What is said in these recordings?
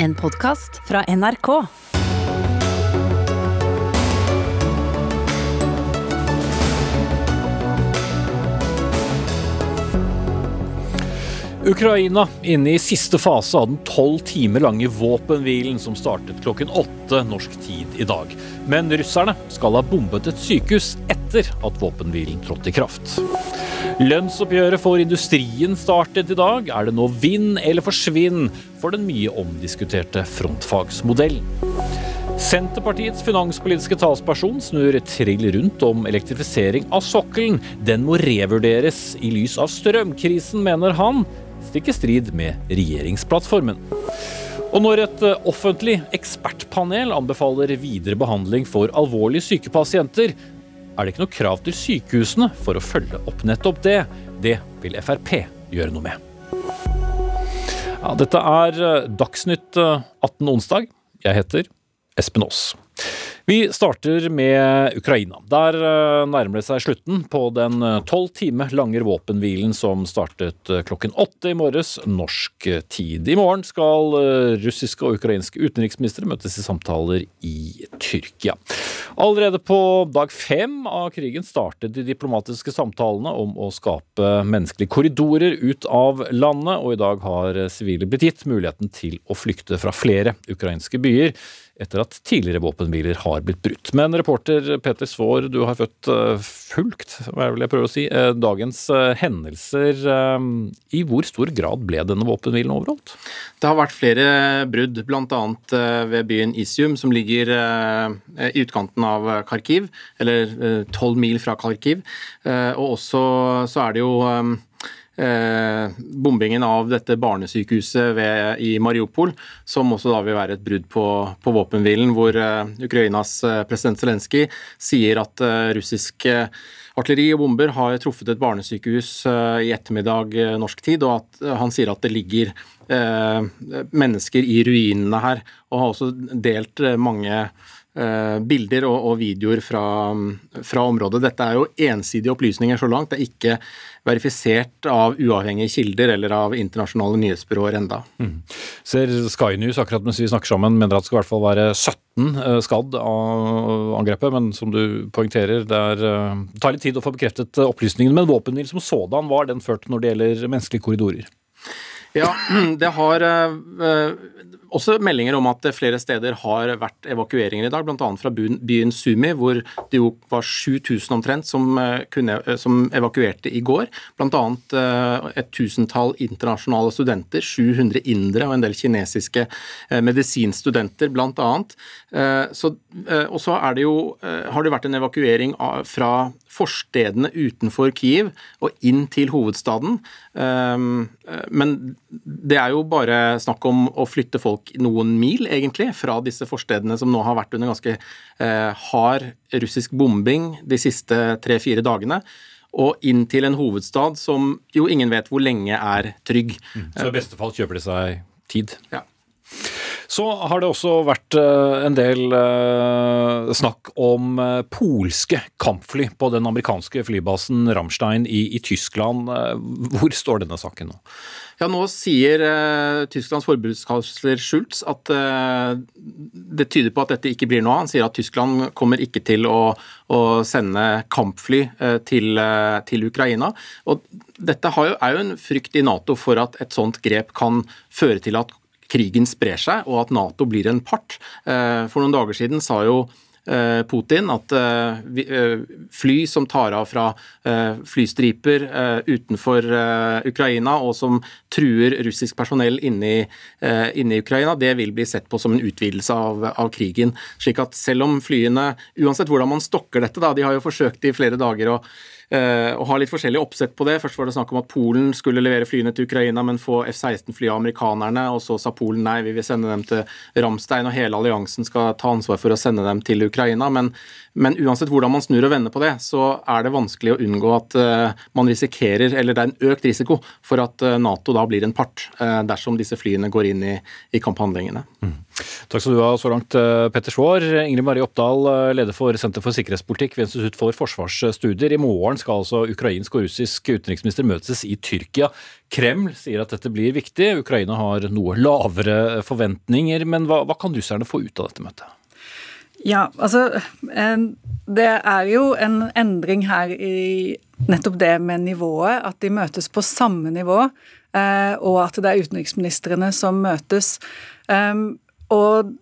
En podkast fra NRK. Ukraina inne i siste fase av den tolv timer lange våpenhvilen som startet klokken åtte norsk tid i dag. Men russerne skal ha bombet et sykehus etter at våpenhvilen trådte i kraft. Lønnsoppgjøret for industrien startet i dag. Er det nå vinn eller forsvinn for den mye omdiskuterte frontfagsmodellen? Senterpartiets finanspolitiske talsperson snur trill rundt om elektrifisering av sokkelen. Den må revurderes i lys av strømkrisen, mener han. Stikker strid med regjeringsplattformen. Og når et eh, offentlig ekspertpanel anbefaler videre behandling for alvorlig syke pasienter, er det ikke noe krav til sykehusene for å følge opp nettopp det. Det vil Frp gjøre noe med. Ja, dette er eh, Dagsnytt 18 eh, onsdag. Jeg heter Espen Aas. Vi starter med Ukraina. Der eh, nærmer det seg slutten på den eh, tolv time lange våpenhvilen som startet eh, klokken åtte i morges norsk tid. I morgen skal russiske og ukrainske utenriksministre møtes i samtaler i Tyrkia. Allerede på dag fem av krigen startet de diplomatiske samtalene om å skape menneskelige korridorer ut av landet, og i dag har sivile blitt gitt muligheten til å flykte fra flere ukrainske byer etter at tidligere våpenhviler har blitt brutt. Men reporter Peter Svaar, du har født eh, fulgt, hva vil jeg prøve å si, eh, dagens eh, hendelser. I hvor stor grad ble denne våpenhvilen overholdt? Det har vært flere brudd, bl.a. ved byen Isium, som ligger i utkanten av Kharkiv, eller tolv mil fra Kharkiv. Og også så er det jo eh, bombingen av dette barnesykehuset ved, i Mariupol, som også da vil være et brudd på, på våpenhvilen, hvor eh, Ukrainas eh, president Zelenskyj sier at eh, russisk artilleri og bomber har truffet et barnesykehus eh, i ettermiddag norsk tid, og at han sier at det ligger mennesker i ruinene her, og har også delt mange bilder og, og videoer fra, fra, området. Dette er jo ensidige opplysninger så langt. Det er ikke verifisert av uavhengige kilder eller av internasjonale nyhetsbyråer enda. Mm. Ser Sky News akkurat mens vi snakker sammen mener at det skal i hvert fall være 17 eh, skadd av angrepet, men som du poengterer, det, er, eh, det tar litt tid å få bekreftet opplysningene. Men våpenhvil som sådan, var den ført når det gjelder menneskelige korridorer? Ja, det har eh, også meldinger om at flere steder har vært evakueringer i dag, bl.a. fra byen Sumi, hvor det jo var 7000 omtrent som, eh, kunne, eh, som evakuerte i går. Bl.a. et tusentall internasjonale studenter, 700 indere og en del kinesiske medisinstudenter bl.a. Og så er det jo, har vært en evakuering fra forstedene utenfor Kiev og inn til hovedstaden. Men det er jo bare snakk om å flytte folk noen mil, egentlig, fra disse forstedene som nå har vært under ganske eh, hard russisk bombing de siste tre-fire dagene. Og inn til en hovedstad som jo ingen vet hvor lenge er trygg. Mm. Så i beste fall kjøper de seg tid? Ja. Så har det også vært eh, en del eh, snakk om eh, polske kampfly på den amerikanske flybasen Ramstein i, i Tyskland. Hvor står denne saken nå? Ja, Nå sier eh, Tysklands forbudskansler Schultz at eh, det tyder på at dette ikke blir noe Han sier at Tyskland kommer ikke til å, å sende kampfly eh, til, til, Ukraina. Og Dette jo, er jo en frykt i Nato for at et sånt grep kan føre til at krigen sprer seg, og at Nato blir en part. For noen dager siden sa jo Eh, Putin at eh, eh, fly som tar av fra flystriper utenfor Ukraina og som truer russisk personell inne i, Ukraina, det vil bli sett på som en utvidelse av, av, krigen. Slik at selv om flyene, uansett hvordan man stokker dette, da, de har jo forsøkt i flere dager å Eh, og har litt forskjellig oppsett på det. Først var det snakk om at Polen skulle levere flyene til Ukraina, men få F-16-fly av amerikanerne. Og så sa Polen nei, vi vil sende dem til Ramstein, og hele alliansen skal ta ansvar for å sende dem til Ukraina. Men, men uansett hvordan man snur og vender på det, så er det vanskelig å unngå at uh, man risikerer, eller det er en økt risiko for at uh, Nato da blir en part dersom disse flyene går inn i, i kamphandlingene. Mm. Takk skal du ha så langt, eh, Petter Svaar. Ingrid Marie Oppdal, eh, leder for Senter for sikkerhetspolitikk ved Institutt for forsvarsstudier. I morgen skal altså ukrainsk og russisk utenriksminister møtes i Tyrkia. Kreml sier at dette blir viktig. Ukraina har noe lavere forventninger. Men hva, hva kan russerne få ut av dette møtet? Ja, altså Det er jo en endring her i nettopp det med nivået. At de møtes på samme nivå, eh, og at det er utenriksministrene som møtes. Og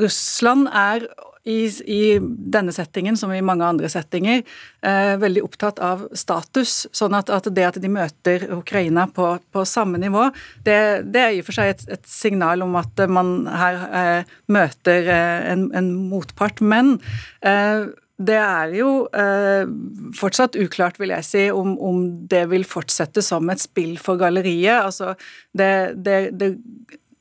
Russland er i, i, denne settingen, som i mange andre settinger, eh, veldig opptatt av status. Sånn at, at, det at de møter Ukraina på, på samme nivå, det, det, er i og for seg et, et signal om at man her eh, møter eh, en, en, motpart. Men eh, det er jo eh, fortsatt uklart, vil jeg si, om, om, det vil fortsette som et spill for galleriet. Altså, det, det, det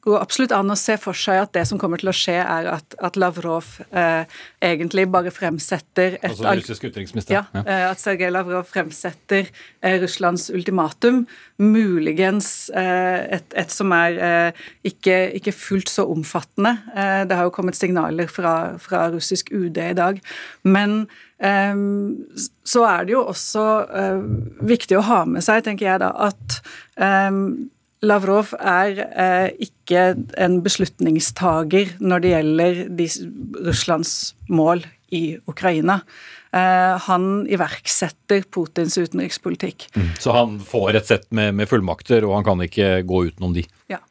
går absolutt an å se for seg at det som kommer til å skje, er at, at Lavrov eh, egentlig bare fremsetter et Altså russisk utenriksminister? Ja, ja. Eh, at Sergej Lavrov fremsetter eh, Russlands ultimatum. Muligens eh, et, et, som er eh, ikke, ikke, fullt så omfattende. Eh, det har jo kommet signaler fra, fra russisk UD i dag. Men så er det jo også viktig å ha med seg, tenker jeg da, at Lavrov er eh, ikke en beslutningstager når det gjelder de, Russlands mål i Ukraina. Eh, han iverksetter Putins utenrikspolitikk. Mm. Så han får et sett med, med, fullmakter, og han kan ikke gå utenom de? Ja.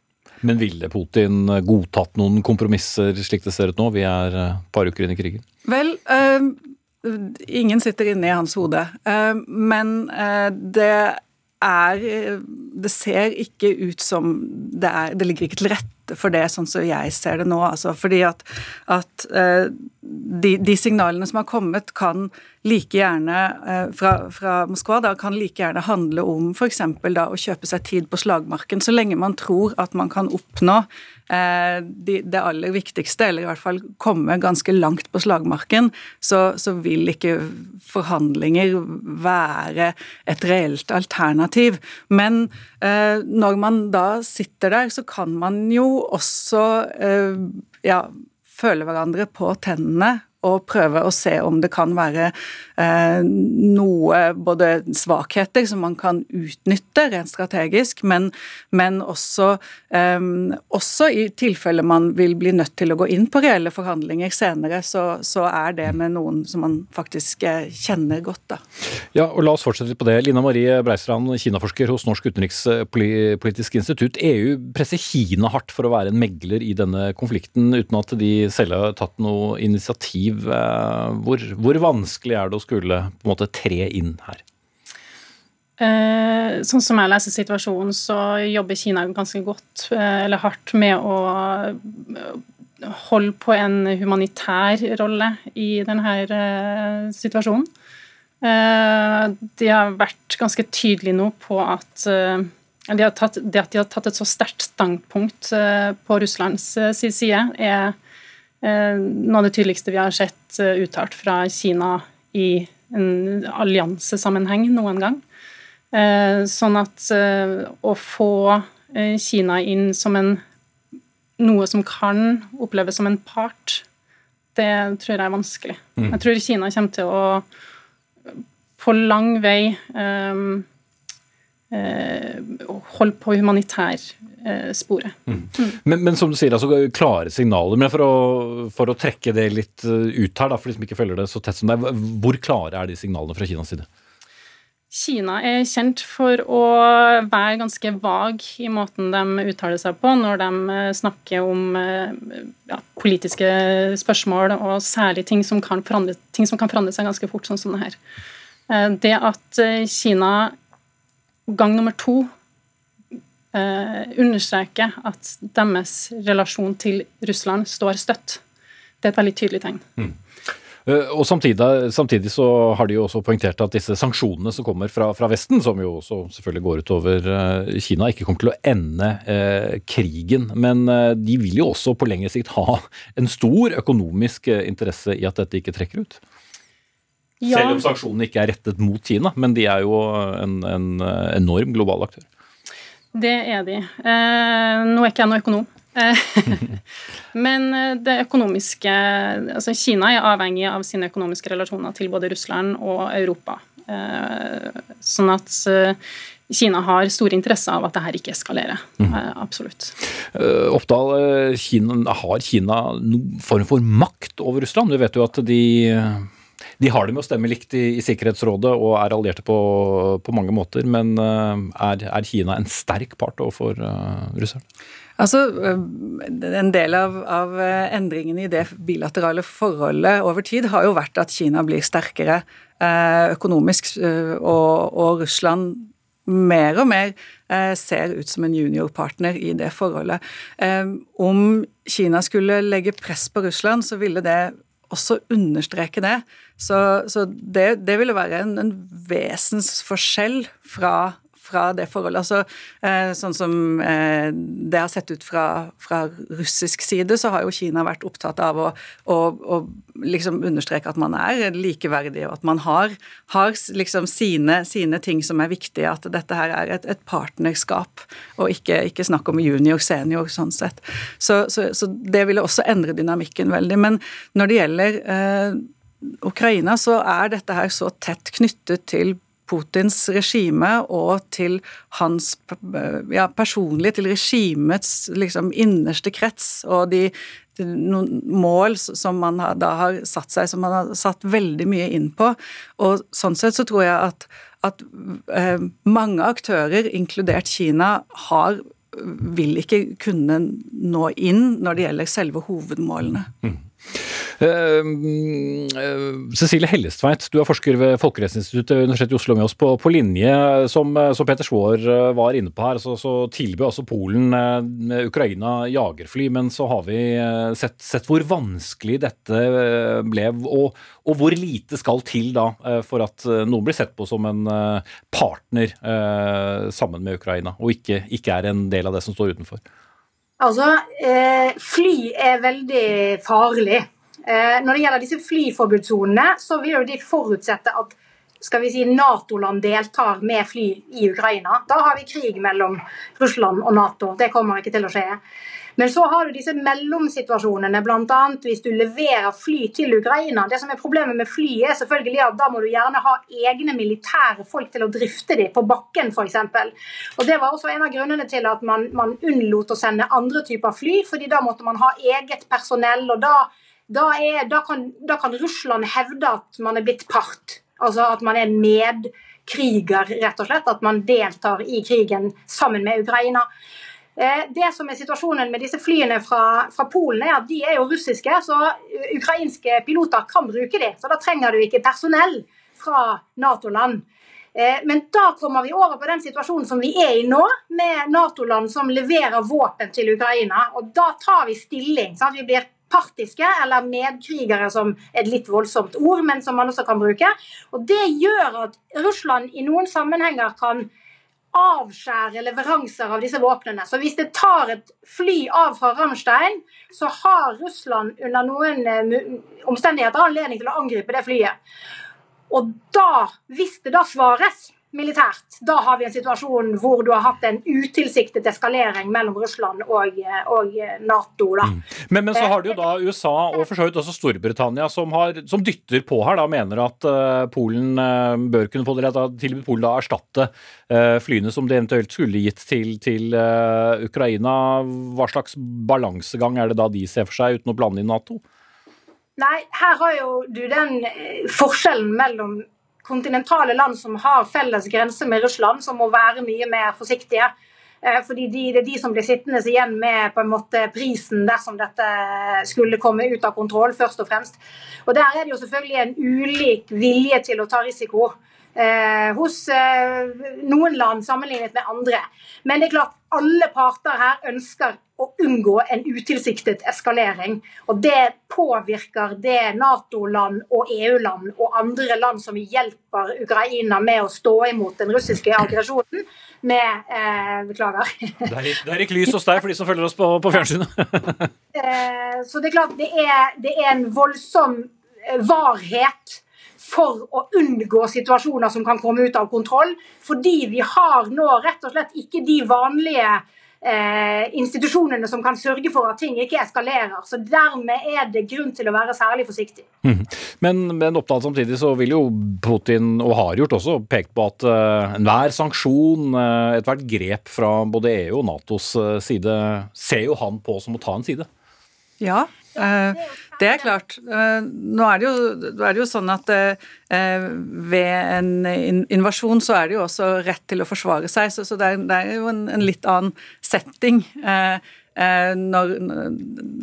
Men ville Putin godtatt noen kompromisser slik det ser ut nå? Vi er et eh, par uker inn i krigen. Vel, eh, ingen sitter inne i hans hode. Uh, men uh, det er Det ser ikke ut som det er Det ligger ikke til rette for det, sånn som jeg ser det nå. Altså, fordi at, at uh, de, de, signalene som har kommet, kan like gjerne uh, fra, fra, Moskva da, kan like gjerne handle om f.eks. å kjøpe seg tid på slagmarken, så lenge man tror at man kan oppnå Eh, det aller viktigste, eller i hvert fall komme ganske langt på slagmarken, så, så vil ikke forhandlinger være et reelt alternativ. Men eh, når man da sitter der, så kan man jo også eh, ja, føle hverandre på tennene og prøve å se om det kan være eh, noe både svakheter som man kan utnytte rent strategisk, men, men også, eh, også, i tilfelle man vil bli nødt til å gå inn på reelle forhandlinger senere, så, så er det med noen som man faktisk eh, kjenner godt. Da. Ja, og La oss fortsette litt på det. Lina Marie Breistrand, Kinaforsker hos Norsk utenrikspolitisk institutt. EU presser Kina hardt for å være en megler i denne konflikten, uten at de selv har tatt noe initiativ perspektiv, eh, hvor, hvor, vanskelig er det å skulle på en måte tre inn her? Eh, sånn som jeg leser situasjonen, så jobber Kina ganske godt, eh, eller hardt, med å holde på en humanitær rolle i denne situasjonen. De har vært ganske tydelige nå på at de tatt, det at de har tatt et så sterkt standpunkt på Russlands side, er Eh, noe av det tydeligste vi har sett eh, uttalt fra Kina i en alliansesammenheng noen gang. Eh, sånn at å få Kina inn som en noe som kan oppleves som en part, det tror jeg er vanskelig. Mm. Jeg tror Kina kommer til å på lang vei um, uh, holde på humanitær Eh. Mm. Mm. Men, men, som du sier, altså klare signaler. Men for å, for å trekke det litt eh, ut her, da, for de som ikke følger det så tett som deg, hvor klare er de signalene fra Kinas side? Kina er kjent for å være ganske vag i måten de uttaler seg på når de eh, snakker om ja, politiske spørsmål, og særlig ting som, forandre, ting som, kan forandre, seg ganske fort, sånn som det her. Det at Kina gang nummer to eh, understreker at deres relasjon til Russland står støtt. Det er et veldig tydelig tegn. Mm. Eh, og samtidig, samtidig, så har de jo også poengtert at disse sanksjonene som kommer fra, fra Vesten, som jo også selvfølgelig går utover uh, Kina, ikke kommer til å ende eh, krigen. Men uh, de vil jo også på lengre sikt ha en stor økonomisk interesse i at dette ikke trekker ut. Ja. Selv om sanksjonene ikke er rettet mot Kina, men de er jo en, en enorm global aktør. Det er de. Eh, nå er ikke jeg noen økonom, Men det økonomiske Altså, Kina er avhengig av sine økonomiske relasjoner til både Russland og Europa. Sånn at Kina har stor interesse av at dette ikke eskalerer. Mm. Absolutt. Oppdal, Kina, har Kina noen form for makt over Russland? Du vet jo at de de har det med å stemme likt i, i Sikkerhetsrådet og er allierte på, på mange måter, men er, er, Kina en sterk part overfor uh, russerne? Altså, En del av, av, endringene i det bilaterale forholdet over tid har jo vært at Kina blir sterkere økonomisk, og, og Russland mer og mer eh, ser ut som en juniorpartner i det forholdet. Eh, om Kina skulle legge press på Russland, så ville det også understreke det. Så, så det, det, ville være en, en vesensforskjell fra fra det forholdet. Altså, eh, sånn som eh, det har sett ut fra, fra, russisk side, så har jo Kina vært opptatt av å, å, å liksom understreke at man er likeverdig, og at man har, har liksom sine, sine, ting som er viktige. At dette her er et, et partnerskap, og ikke, ikke snakk om junior-senior, sånn sett. Så, så, så, det ville også endre dynamikken veldig. Men når det gjelder eh, Ukraina, så er dette her så tett knyttet til Putins regime og til hans ja, personlig, til regimets liksom innerste krets og de, noen mål som man da har satt seg, som man har satt veldig mye inn på. Og sånn sett så tror jeg at, at eh, mange aktører, inkludert Kina, har vil ikke kunne nå inn når det gjelder selve hovedmålene. Mm. Uh, Cecilie Hellestveit, du er forsker ved Folkerettsinstituttet Universitetet i Oslo med oss på, på linje. Som, som Peter Svaar var inne på her, så, så tilbød altså Polen Ukraina jagerfly. Men så har vi sett, sett hvor vanskelig dette ble, og, og, hvor lite skal til da for at noen blir sett på som en partner sammen med Ukraina, og ikke, ikke er en del av det som står utenfor. Altså, fly er veldig farlig. Eh, når det gjelder disse flyforbudssonene, så vil jo de forutsette at skal vi si Nato-land deltar med fly i Ukraina. Da har vi krig mellom Russland og Nato. Det kommer ikke til å skje. Men så har du disse mellomsituasjonene, bl.a. hvis du leverer fly til Ukraina. Det som er Problemet med fly er selvfølgelig at da må du gjerne ha egne militære folk til å drifte dem på bakken f.eks. Og Det var også en av grunnene til at man, man unnlot å sende andre typer fly, fordi da måtte man ha eget personell. og da da, er, da, kan, da, kan, Russland hevde at man er blitt part. Altså at man er medkriger, rett og slett. At man deltar i krigen sammen med Ukraina. Eh, det som er situasjonen med disse flyene fra, fra, Polen, er at de er jo russiske, så ukrainske piloter kan bruke dem. Så da trenger du ikke personell fra Nato-land. Eh, men da kommer vi over på den situasjonen som vi er i nå, med Nato-land som leverer våpen til Ukraina. Og da tar vi stilling. Sant? Vi blir partiske, eller medkrigere som et litt voldsomt ord, men som man også kan bruke. Og Det gjør at Russland i noen sammenhenger kan avskjære leveranser av disse våpnene. Så hvis det tar et fly av fra Ramstein, så har Russland under noen eh, omstendigheter anledning til å angripe det flyet. Og da, hvis det da svares militært. Da har vi en situasjon hvor du har hatt en utilsiktet eskalering mellom Russland og, og Nato. Da. Mm. Men, men, så har du jo da USA og for så vidt også Storbritannia som, har, som dytter på her, da mener at uh, Polen uh, bør kunne få det tilbudt Polen da erstatte uh, flyene som det eventuelt skulle gitt til, til Ukraina. Hva slags balansegang er det da de ser for seg uten å blande inn Nato? Nei, her har jo du den forskjellen mellom kontinentale land som har felles grense med Russland, som må være mye mer forsiktige. Eh, fordi de, Det er de som blir sittende igjen med på en måte prisen dersom dette skulle komme ut av kontroll, først og fremst. Og Der er det jo selvfølgelig en ulik vilje til å ta risiko eh, hos eh, noen land sammenlignet med andre. Men det er klart alle parter her ønsker å unngå en utilsiktet eskalering. Og det påvirker det Nato-land og EU-land og andre land som hjelper Ukraina med å stå imot den russiske aggresjonen, med eh, Beklager. Det ikke lys hos deg for de som følger oss på, på fjernsynet. eh, så det er klart, det er, det er en voldsom eh, varhet for å unngå situasjoner som kan komme ut av kontroll. Fordi vi har nå rett og slett ikke de vanlige eh, institusjonene som kan sørge for at ting ikke eskalerer. Så Dermed er det grunn til å være særlig forsiktig. Mm. Men, men opptatt samtidig så vil jo Putin, og har gjort også, pekt på at enhver sanksjon, eh, ethvert grep fra både EU og Natos uh, side, ser jo han på som å ta en side. Ja, det er klart. Nå er det jo, er det jo sånn at ved en invasjon så er det jo også rett til å forsvare seg, så, det, er, jo en, en litt annen setting. Når,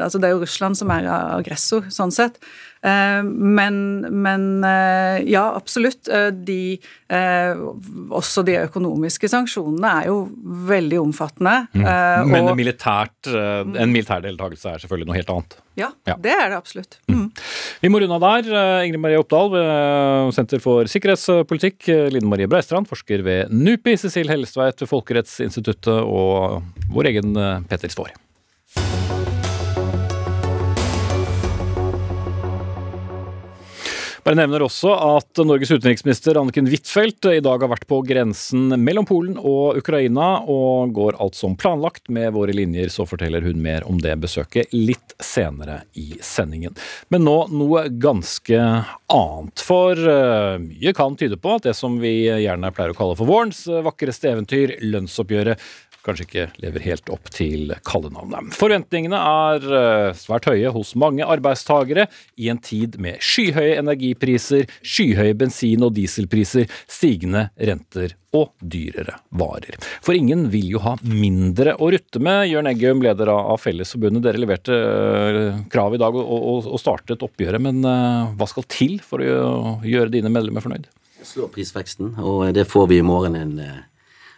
altså det er jo Russland som er aggressor, sånn sett. Eh, men, men eh, ja, absolutt. Eh, de, også de økonomiske sanksjonene er jo veldig omfattende. Mm. Men og, en militær deltakelse er selvfølgelig noe helt annet? Ja, ja. det er det absolutt. Mm. Mm. Vi må runde av der. Ingrid Marie Oppdal ved Senter for sikkerhetspolitikk. Line Marie Breistrand, forsker ved NUPI. Cecil Hellestveit ved Folkerettsinstituttet og vår egen Petter Står. Bare nevner også at Norges utenriksminister Anniken Huitfeldt i dag har vært på grensen mellom Polen og Ukraina, og går alt som planlagt med våre linjer. Så forteller hun mer om det besøket litt senere i sendingen. Men nå noe ganske annet. For uh, mye kan tyde på at det som vi gjerne pleier å kalle for vårens vakreste eventyr, lønnsoppgjøret, kanskje ikke lever helt opp til kallenavnet. Forventningene er eh, svært høye hos mange arbeidstagere i en tid med skyhøye energipriser, skyhøye bensin- og dieselpriser, stigende renter og dyrere varer. For ingen vil jo ha mindre å rutte med. Jørn Eggum, leder av Fellesforbundet, dere leverte eh, krav i dag og, startet oppgjøret, men eh, hva skal til for å gjøre dine medlemmer fornøyd? Slå prisveksten, og det får vi i morgen en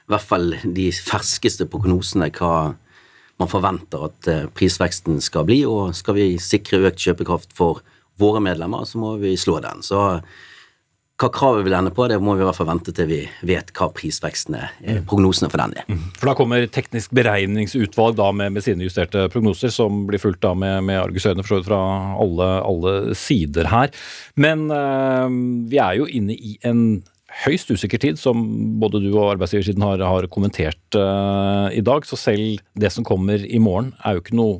i hvert fall de ferskeste prognosene hva man forventer at eh, prisveksten skal bli. Og skal vi sikre økt kjøpekraft for våre medlemmer, så må vi slå den. Så hva kravet vil ende på, det må vi i hvert fall vente til vi vet hva prisveksten er, eh, mm. prognosene for den er. Mm. For da kommer teknisk beregningsutvalg da med, med sine justerte prognoser, som blir fulgt da med, med argusøyne fra alle, alle, sider her. Men øh, vi er jo inne i en høyst usikker tid, som både du og arbeidsgiversiden har, har kommentert uh, i dag. Så selv det som kommer i morgen, er jo ikke noe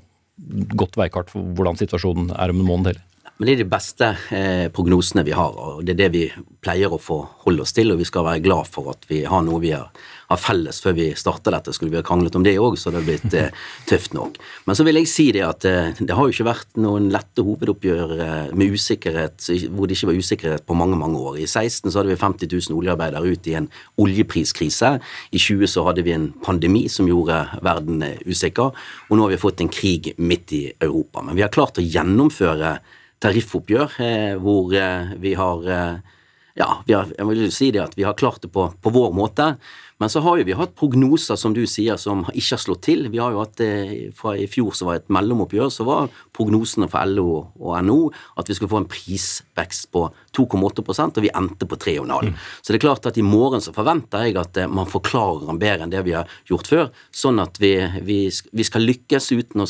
godt veikart for hvordan situasjonen er om en måned heller. Men det er de beste eh, prognosene vi har, og det er det vi pleier å forholde oss til. Og vi skal være glad for at vi har noe vi har, har felles før vi starter dette. Skulle vi ha kranglet om det òg, så det har blitt eh, tøft nok. Men så vil jeg si det at eh, det har jo ikke vært noen lette hovedoppgjør eh, med usikkerhet, hvor det ikke var usikkerhet på mange, mange år. I 16 så hadde vi 50 000 oljearbeidere ut i en oljepriskrise. I 20 så hadde vi en pandemi som gjorde verden usikker. Og nå har vi fått en krig midt i Europa. Men vi har klart å gjennomføre tariffoppgjør hvor vi har ja, vi har, jeg vil si det at vi har klart det på, på vår måte. Men så har jo vi hatt prognoser, som du sier, som ikke har slått til. Vi har jo hatt Fra i fjor som var et mellomoppgjør, så var prognosene for LO og NO at vi skulle få en prisvekst på 2,8% og vi endte på 3,5 mm. Så det er klart at i morgen så forventer jeg at man forklarer den bedre enn det vi har gjort før, sånn at vi, vi, vi skal lykkes uten å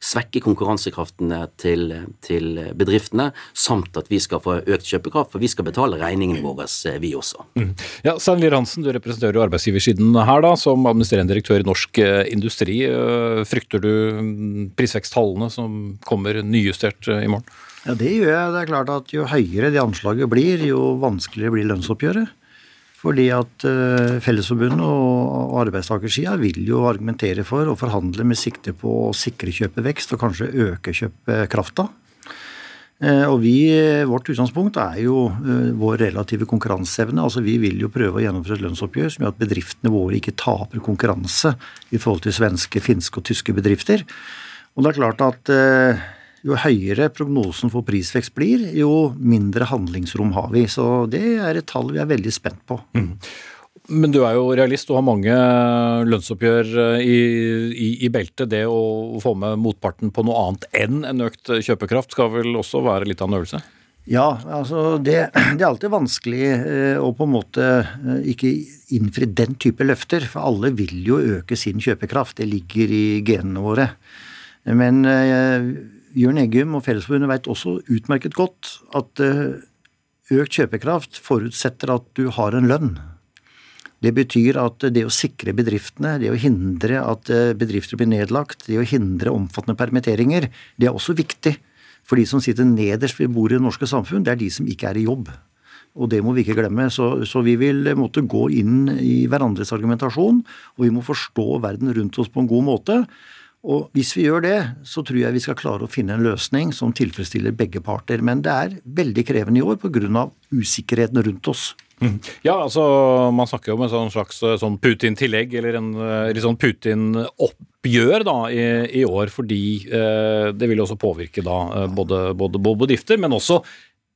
svekke konkurransekraften til, til, bedriftene, samt at vi skal få økt kjøpekraft, for vi skal betale regningene våre, vi også. Mm. Ja, Stein Lier Hansen, du representerer jo arbeidsgiversiden her da, som administrerende direktør i Norsk eh, Industri. Eh, frykter du mm, prisveksttallene som kommer nyjustert eh, i morgen? Ja, Det gjør jeg. Det er klart at Jo høyere det anslaget blir, jo vanskeligere blir lønnsoppgjøret. Fordi at uh, Fellesforbundet og arbeidstakersida vil jo argumentere for å forhandle med sikte på å sikre kjøpevekst og kanskje øke kjøpekrafta. Uh, og vi, Vårt utgangspunkt er jo vår relative konkurranseevne. altså Vi vil jo prøve å gjennomføre et lønnsoppgjør som gjør at bedriftene våre ikke taper konkurranse i forhold til svenske, finske og tyske bedrifter. Og det er klart at jo høyere prognosen for prisvekst blir, jo mindre handlingsrom har vi. Så det er et tall vi er veldig spent på. Mm. Men du er jo realist og har mange lønnsoppgjør eh, i, i, i, beltet. Det å få med motparten på noe annet enn en økt kjøpekraft skal vel også være litt av en øvelse? Ja, altså det, det, er alltid vanskelig eh, å på en måte eh, ikke innfri den type løfter. For alle vil jo øke sin kjøpekraft. Det ligger i genene våre. Men Jørn Eggum og Fellesforbundet vet også utmerket godt at eh, økt kjøpekraft forutsetter at du har en lønn. Det betyr at det å sikre bedriftene, det å hindre at eh, bedrifter blir nedlagt, det å hindre omfattende permitteringer, det er også viktig. For de som sitter nederst ved bordet i det norske samfunn, det er de som ikke er i jobb. Og det må vi ikke glemme. Så, så, vi vil måtte gå inn i hverandres argumentasjon, og vi må forstå verden rundt oss på en god måte. Og hvis vi gjør det, så tror jeg vi skal klare å finne en løsning som tilfredsstiller begge parter. Men det er veldig krevende i år pga. usikkerheten rundt oss. Mm. Ja, altså Man snakker jo om en sånn slags eh, sånn Putin-tillegg, eller en eh, litt sånn Putin-oppgjør da i, i, år. Fordi eh, det vil også påvirke da eh, både, både, både bedrifter, men også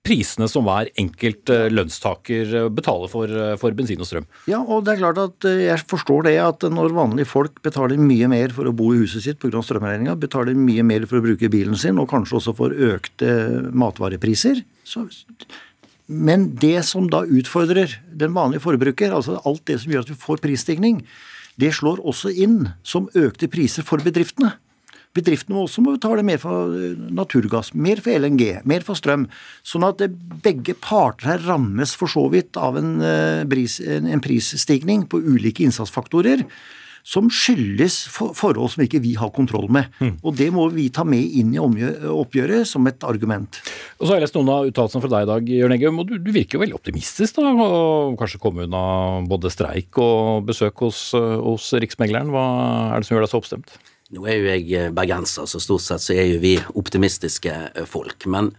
prisene som hver enkelt eh, lønnstaker eh, betaler for, eh, for, bensin og strøm. Ja, og det er klart at jeg forstår det at når vanlige folk betaler mye mer for å bo i huset sitt pga. strømregninga, betaler mye mer for å bruke bilen sin, og kanskje også for økte matvarepriser så men det som da utfordrer den vanlige forbruker, altså alt det som gjør at vi får prisstigning, det slår også inn som økte priser for bedriftene. Bedriftene må også må betale mer for eh, naturgass, mer for LNG, mer for strøm. Sånn at begge parter her rammes for så vidt av en, pris, eh, en prisstigning på ulike innsatsfaktorer som skyldes forhold som ikke vi har kontroll med. Mm. Og Det må vi ta med inn i oppgjøret som et argument. Og så har jeg lest noen av uttalelsene fra deg i dag, Jørn Eggum, og du, du, virker jo veldig optimistisk da, og kanskje komme unna både streik og besøk hos, eh, hos Riksmegleren. Hva er det som gjør deg så oppstemt? Nå er jo jeg eh, bergenser, så stort sett så er jo vi optimistiske eh, folk. Men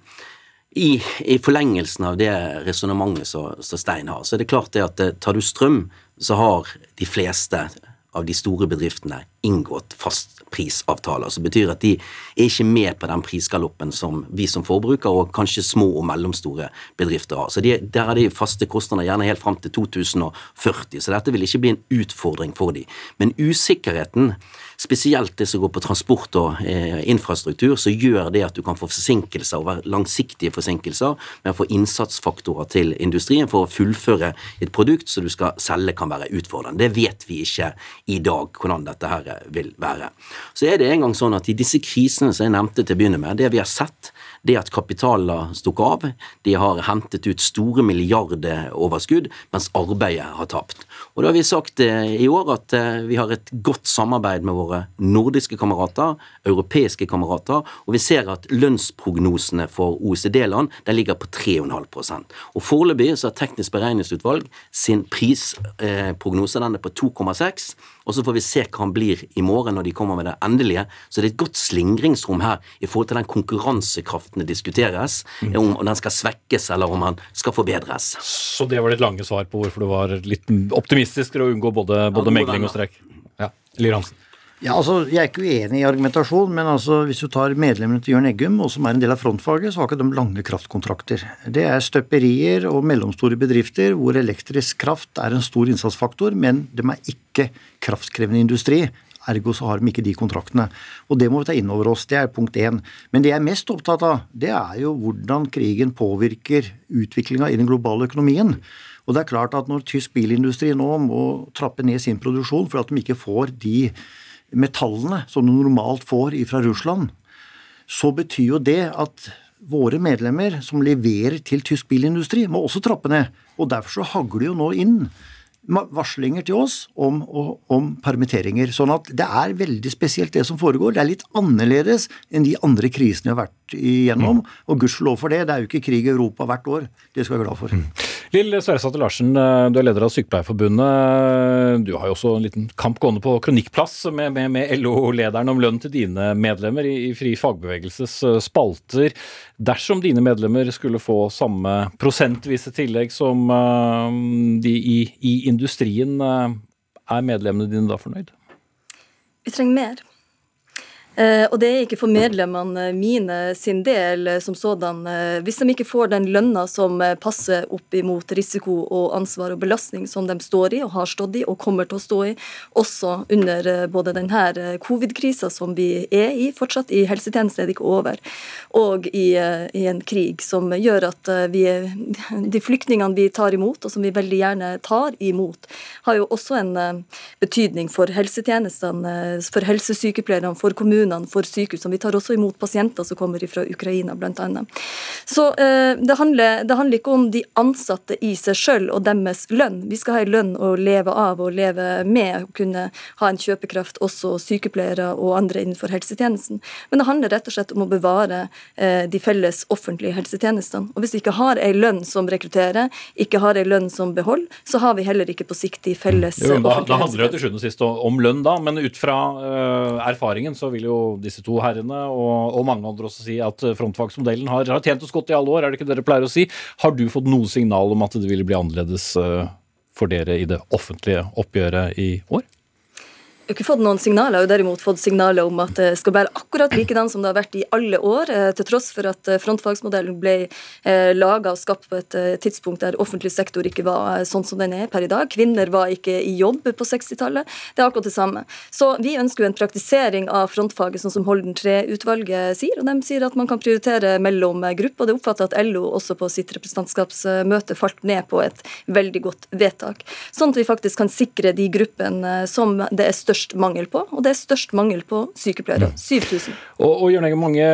i, i forlengelsen av det resonnementet som Stein har, så er det klart det at eh, tar du strøm, så har de fleste av de store bedriftene inngått fastprisavtaler, som betyr at de er ikke med på den prisgaloppen som vi som forbrukere og kanskje små og mellomstore bedrifter har. Så de, Der er de faste kostnader gjerne helt fram til 2040, så dette vil ikke bli en utfordring for dem. Men usikkerheten spesielt det som går på transport og eh, infrastruktur, så gjør det at du kan få forsinkelser, over langsiktige forsinkelser, med å få innsatsfaktorer til industrien for å fullføre et produkt som du skal selge, kan være utfordrende. Det vet vi ikke i dag hvordan dette her vil være. Så er det en gang sånn at i disse krisene som jeg nevnte til å begynne med, det vi har sett, det at kapitaler har stukket av. De har hentet ut store milliarderoverskudd, mens arbeidet har tapt. Og da har vi sagt eh, i år at eh, vi har et godt samarbeid med våre nordiske kamerater, europeiske kamerater, og vi ser at lønnsprognosene for OECD-land den ligger på 3,5% Og Foreløpig så har Teknisk beregningsutvalg sin prisprognose den er på 2,6 og så får vi se hva han blir i morgen når de kommer med det endelige. Så det er et godt slingringsrom her i forhold til den konkurransekraften det diskuteres, mm. om den skal svekkes eller om den skal forbedres. Så det var ditt lange svar på hvorfor du var litt optimistisk for å unngå både, både ja, megling og streik? Ja, Lier Hansen. Ja, altså, Jeg er ikke uenig i argumentasjonen, men altså, hvis du tar medlemmene til Jørn Eggum, og som er en del av frontfaget, så har ikke de lange kraftkontrakter. Det er støperier og mellomstore bedrifter hvor elektrisk kraft er en stor innsatsfaktor, men de er ikke kraftkrevende industri. Ergo så har de ikke de kontraktene. Og det må vi ta inn over oss. Det er punkt én. Men det jeg er mest opptatt av, det er jo hvordan krigen påvirker utviklinga i den globale økonomien. Og det er klart at når tysk bilindustri nå må trappe ned sin produksjon for at de ikke får de metallene som du normalt får fra Russland, så betyr jo det at våre medlemmer som leverer til tysk bilindustri, må også trappe ned. Og derfor så hagler jo nå inn varslinger til oss om, om, permitteringer. Sånn at det er veldig spesielt det som foregår. Det er litt annerledes enn de andre krisene vi har vært igjennom. Mm. Og gudskjelov for det. Det er jo ikke krig i Europa hvert år. Det skal vi være glad for. Mm. Lill Sverresdatter Larsen, eh, du er leder av Sykepleierforbundet. Du har jo også en liten kamp gående på kronikkplass med, med, med LO-lederen om lønn til dine medlemmer i, i Fri fagbevegelses eh, spalter. Dersom dine medlemmer skulle få samme prosentvise tillegg som uh, de i, i industrien, uh, er medlemmene dine da fornøyd? Vi trenger mer. Uh, og det er ikke for medlemmene mine sin del uh, som sådan. Uh, hvis de ikke får den lønna som passer opp imot risiko og ansvar og belastning som de står i og har stått i og kommer til å stå i, også under både denne covid-krisa som vi er i fortsatt, i helsetjenesten er det ikke over, og i, i en krig som gjør at vi, de flyktningene vi tar imot, og som vi veldig gjerne tar imot, har jo også en betydning for helsetjenestene, for helsesykepleierne, for kommunene kommunene for sykehusene. Vi tar også imot pasienter som kommer fra Ukraina, bl.a. Så eh, det handler, det handler, ikke om de ansatte i seg selv og deres lønn. Vi skal ha en lønn å leve av og leve med, og kunne ha en kjøpekraft også sykepleiere og andre innenfor helsetjenesten. Men det handler rett og slett om å bevare eh, de felles offentlige helsetjenestene. Og hvis vi ikke har en lønn som rekrutterer, ikke har en lønn som beholder, så har vi heller ikke på sikt de felles jo, da, offentlige da handler det til sjuende og sist om lønn, da. Men ut fra uh, erfaringen så vil jo disse to herrene og, og mange andre også si at frontfagsmodellen har, har, tjent oss godt i alle år, er det ikke dere pleier å si? Har du fått noe signal om at det ville bli annerledes uh, for dere i det offentlige oppgjøret i år? Jeg har ikke fått noen signaler, har derimot fått signaler om at det skal være akkurat likedan som det har vært i alle år, eh, til tross for at eh, frontfagsmodellen ble eh, laga og skapt på et tidspunkt der offentlig sektor ikke var sånn som den er per i dag. Kvinner var ikke i jobb på 60-tallet. Det er akkurat det samme. Så vi ønsker jo en praktisering av frontfaget, sånn som Holden 3-utvalget sier. Og de sier at man kan prioritere mellom grupper. Og det oppfatter at LO også på sitt representantskapsmøte falt ned på et veldig godt vedtak. Sånn at vi faktisk kan sikre de gruppene som det er størst størst mangel på, og det er størst mangel på sykepleiere. 7000. Mm. Og, og Jørgen, mange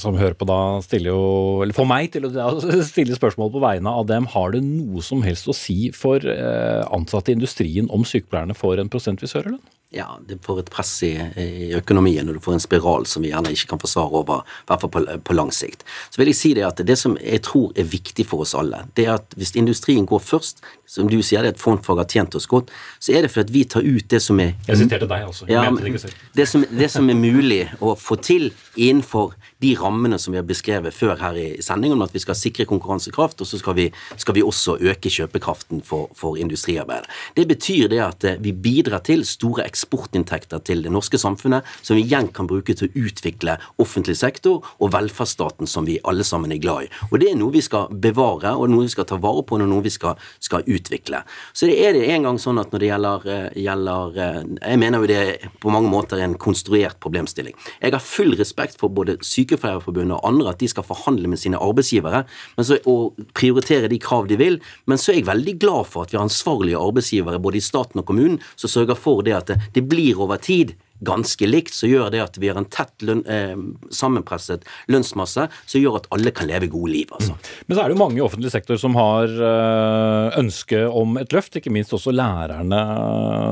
som hører på da, stiller jo, eller får meg til å stille spørsmål på vegne av dem. Har det noe som helst å si for eh, ansatte i industrien om sykepleierne får en prosentvis høyere lønn? Ja, det får et press i, i, økonomien, og du får en spiral som vi gjerne ikke kan forsvare over, i hvert fall på, på, lang sikt. Så vil jeg si det at det som jeg tror er viktig for oss alle, det er at hvis industrien går først, som du sier, det er et frontfag har tjent oss godt, så er det for at vi tar ut det som er Jeg siterte deg også. Ja, det, det, som, det som er mulig å få til innenfor de rammene som vi har beskrevet før her i sendingen, om at vi skal sikre konkurransekraft, og så skal vi, skal vi også øke kjøpekraften for, for industriarbeidet. Det betyr det at eh, vi bidrar til store eksportinntekter til det norske samfunnet, som vi igjen kan bruke til å utvikle offentlig sektor og velferdsstaten som vi alle sammen er glad i. Og Det er noe vi skal bevare, og noe vi skal ta vare på, og noe vi skal, skal utvikle. Så det er det en gang sånn at når det gjelder, eh, gjelder eh, Jeg mener jo det er på mange måter en konstruert problemstilling. Jeg har full respekt for både Sykepleierforbundet og andre at de skal forhandle med sine arbeidsgivere så, og prioritere de krav de vil, men så er jeg veldig glad for at vi har ansvarlige arbeidsgivere både i staten og kommunen som sørger for det at det, det blir over tid ganske likt, så gjør det at vi har en tett løn, eh, sammenpresset lønnsmasse som gjør at alle kan leve gode liv. Altså. Mm. Men så er det jo mange i offentlig sektor som har øh, ønske om et løft, ikke minst også lærerne.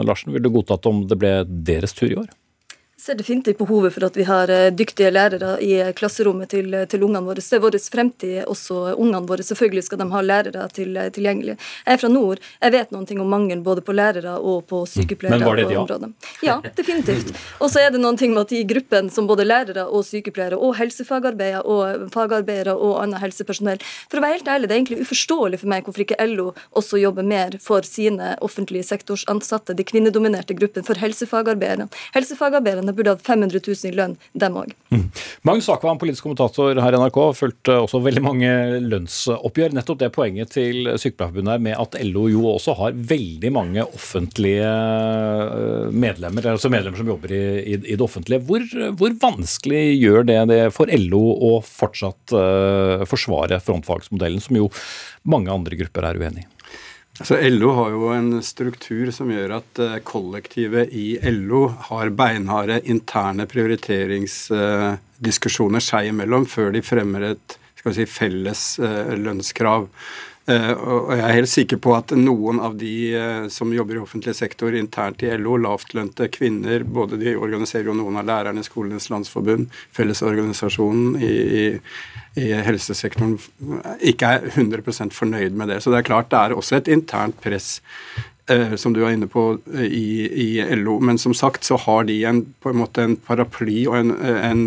Larsen, ville du godtatt om det ble deres tur i år? Ser definitivt behovet for at vi har eh, dyktige lærere i klasserommet til, til ungene våre. Det er vår fremtid, også ungene våre. Selvfølgelig skal de ha lærere til, tilgjengelig. Jeg er fra nord. Jeg vet noen ting om mangelen både på lærere og på sykepleiere. Men var det et ja? Ja, definitivt. Og så er det noen ting med at i gruppen som både lærere og sykepleiere og helsefagarbeidere og fagarbeidere og annet helsepersonell For å være helt ærlig, det er egentlig uforståelig for meg hvorfor ikke LO også jobber mer for sine offentlige sektorsansatte, de kvinnedominerte gruppen, for helsefagarbeiderne. Helsefagarbeiderne burde hatt 500 000 i lønn, dem òg. Mm. Magnus Akvam, politisk kommentator her i NRK, fulgte også veldig mange lønnsoppgjør. Nettopp det poenget til Sykepleierforbundet med at LO jo også har veldig mange offentlige eh, medlemmer, altså medlemmer som jobber i, i, i det offentlige. Hvor, hvor, vanskelig gjør det det for LO å fortsatt uh, forsvare frontfagsmodellen, som jo mange andre grupper er uenig i? Altså, LO har jo en struktur som gjør at uh, kollektivet i LO har beinharde interne prioriteringsdiskusjoner uh, seg imellom før de fremmer et si, felles uh, lønnskrav. Eh, og jeg er helt sikker på at noen av de eh, som jobber i offentlig sektor internt i LO, lavtlønte kvinner, både de organiserer jo noen av lærerne Skolenes landsforbund, Fellesorganisasjonen i, i, i helsesektoren, ikke er 100% fornøyd med det. Så det er klart det er også et internt press eh, som du er inne på i, i, LO. Men som sagt så har de en, på en måte en paraply og en, en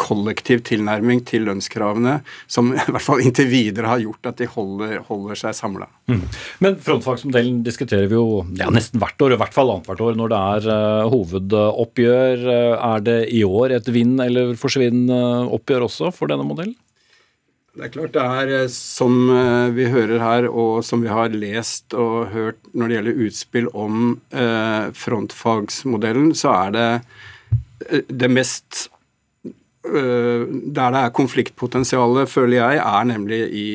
kollektiv tilnærming til lønnskravene som i hvert fall inntil videre har gjort at de holder, holder seg samla. Mm. Men frontfagsmodellen diskuterer vi jo ja, nesten hvert år, i hvert fall annethvert år når det er uh, hovedoppgjør. Er det i år et vinn- eller forsvinn-oppgjør også for denne modellen? Det er klart det er eh, som eh, vi hører her, og som vi har lest og hørt når det gjelder utspill om eh, frontfagsmodellen, så er det det mest der det er konfliktpotensialet, føler jeg, er nemlig i,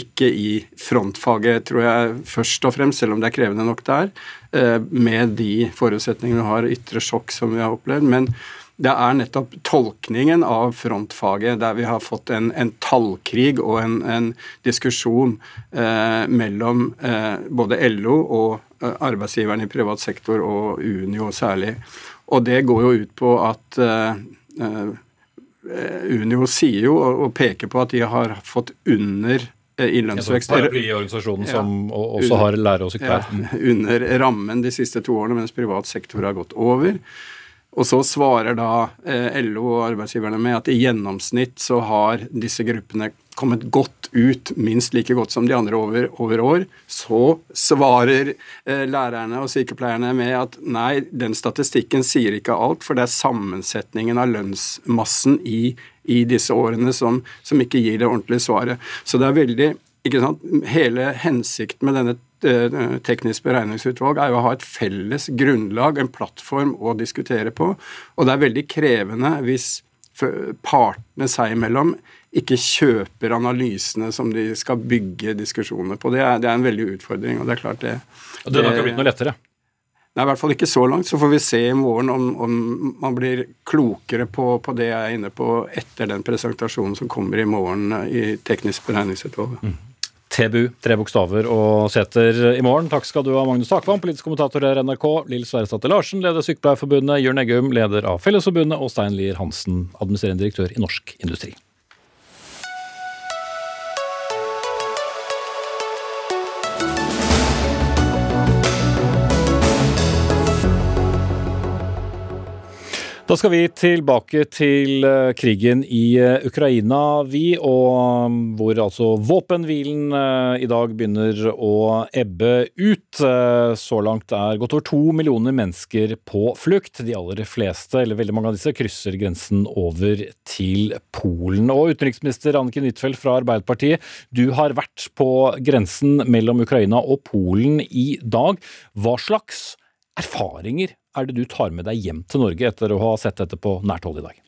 ikke i frontfaget, tror jeg, først og fremst, selv om det er krevende nok der, øh, med de forutsetningene vi har, ytre sjokk som vi har opplevd. Men det er nettopp tolkningen av frontfaget, der vi har fått en, en tallkrig og en, en diskusjon eh, mellom eh, både LO og eh, arbeidsgiverne i privat sektor og Unio særlig. Og det går jo ut på at eh, eh, Unio sier jo og, peker på at de har fått under innlønnsvekst. i lønnsvekst. Paraplyorganisasjonen som også har lærer og sykepleier. Ja, under rammen de siste to årene, mens privat sektor har gått over. Og så svarer da eh, LO og arbeidsgiverne med at i gjennomsnitt så har disse gruppene kommet godt ut, minst like godt som de andre over, over år. Så svarer eh, lærerne og sykepleierne med at nei, den statistikken sier ikke alt, for det er sammensetningen av lønnsmassen i, i disse årene som, som ikke gir det ordentlige svaret. Så det er veldig ikke sant? Hele hensikten med denne teknisk beregningsutvalg er jo å ha et felles grunnlag, en plattform å diskutere på. Og det er veldig krevende hvis partene seg imellom ikke kjøper analysene som de skal bygge diskusjoner på. Det er, det er en veldig utfordring. og det er klart det... Og det har ikke blitt noe lettere? Nei, i hvert fall ikke så langt. Så får vi se i morgen om, om man blir klokere på, på, det jeg er inne på etter den presentasjonen som kommer i morgen i Teknisk beregningsutvalg. Mm. TBU, tre bokstaver og seter i morgen. Takk skal du ha, Magnus Takvam, politisk kommentator i NRK, Lill Sverresdatter Larsen, leder Sykepleierforbundet, Jørn Eggum, leder av Fellesforbundet, og Stein Lier Hansen, administrerende direktør i Norsk Industri. Da skal vi tilbake til eh, krigen i eh, Ukraina, vi, og mm, hvor altså våpenhvilen eh, i dag begynner å ebbe ut. Så langt er godt over to millioner mennesker på flukt. De aller fleste, eller veldig mange av disse, krysser grensen over til Polen. Og utenriksminister Anniken Huitfeldt fra Arbeiderpartiet, du har vært på grensen mellom Ukraina og Polen i dag. Hva slags erfaringer er det du tar med deg hjem til Norge etter å ha sett dette på nært hold i dag?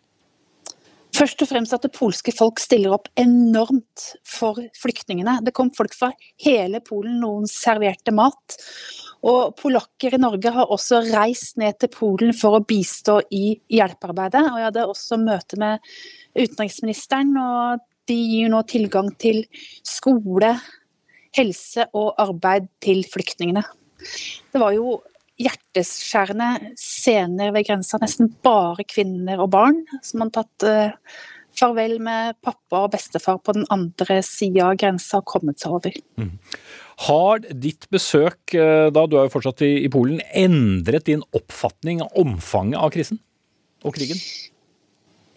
Først og fremst at det polske folk stiller opp enormt for flyktningene. Det kom folk fra hele Polen, noen serverte mat. Og polakker i Norge har også reist ned til Polen for å bistå i hjelpearbeidet. Og jeg hadde også møte med utenriksministeren, og de gir nå tilgang til skole, helse og arbeid til flyktningene. Det var jo hjerteskjærende scener ved grensa. Nesten bare kvinner og barn som har tatt uh, farvel med pappa og bestefar på den andre sida av grensa og kommet seg over. Mm. Har ditt besøk, uh, da du er jo fortsatt i, i, Polen, endret din oppfatning av omfanget av krisen og krigen?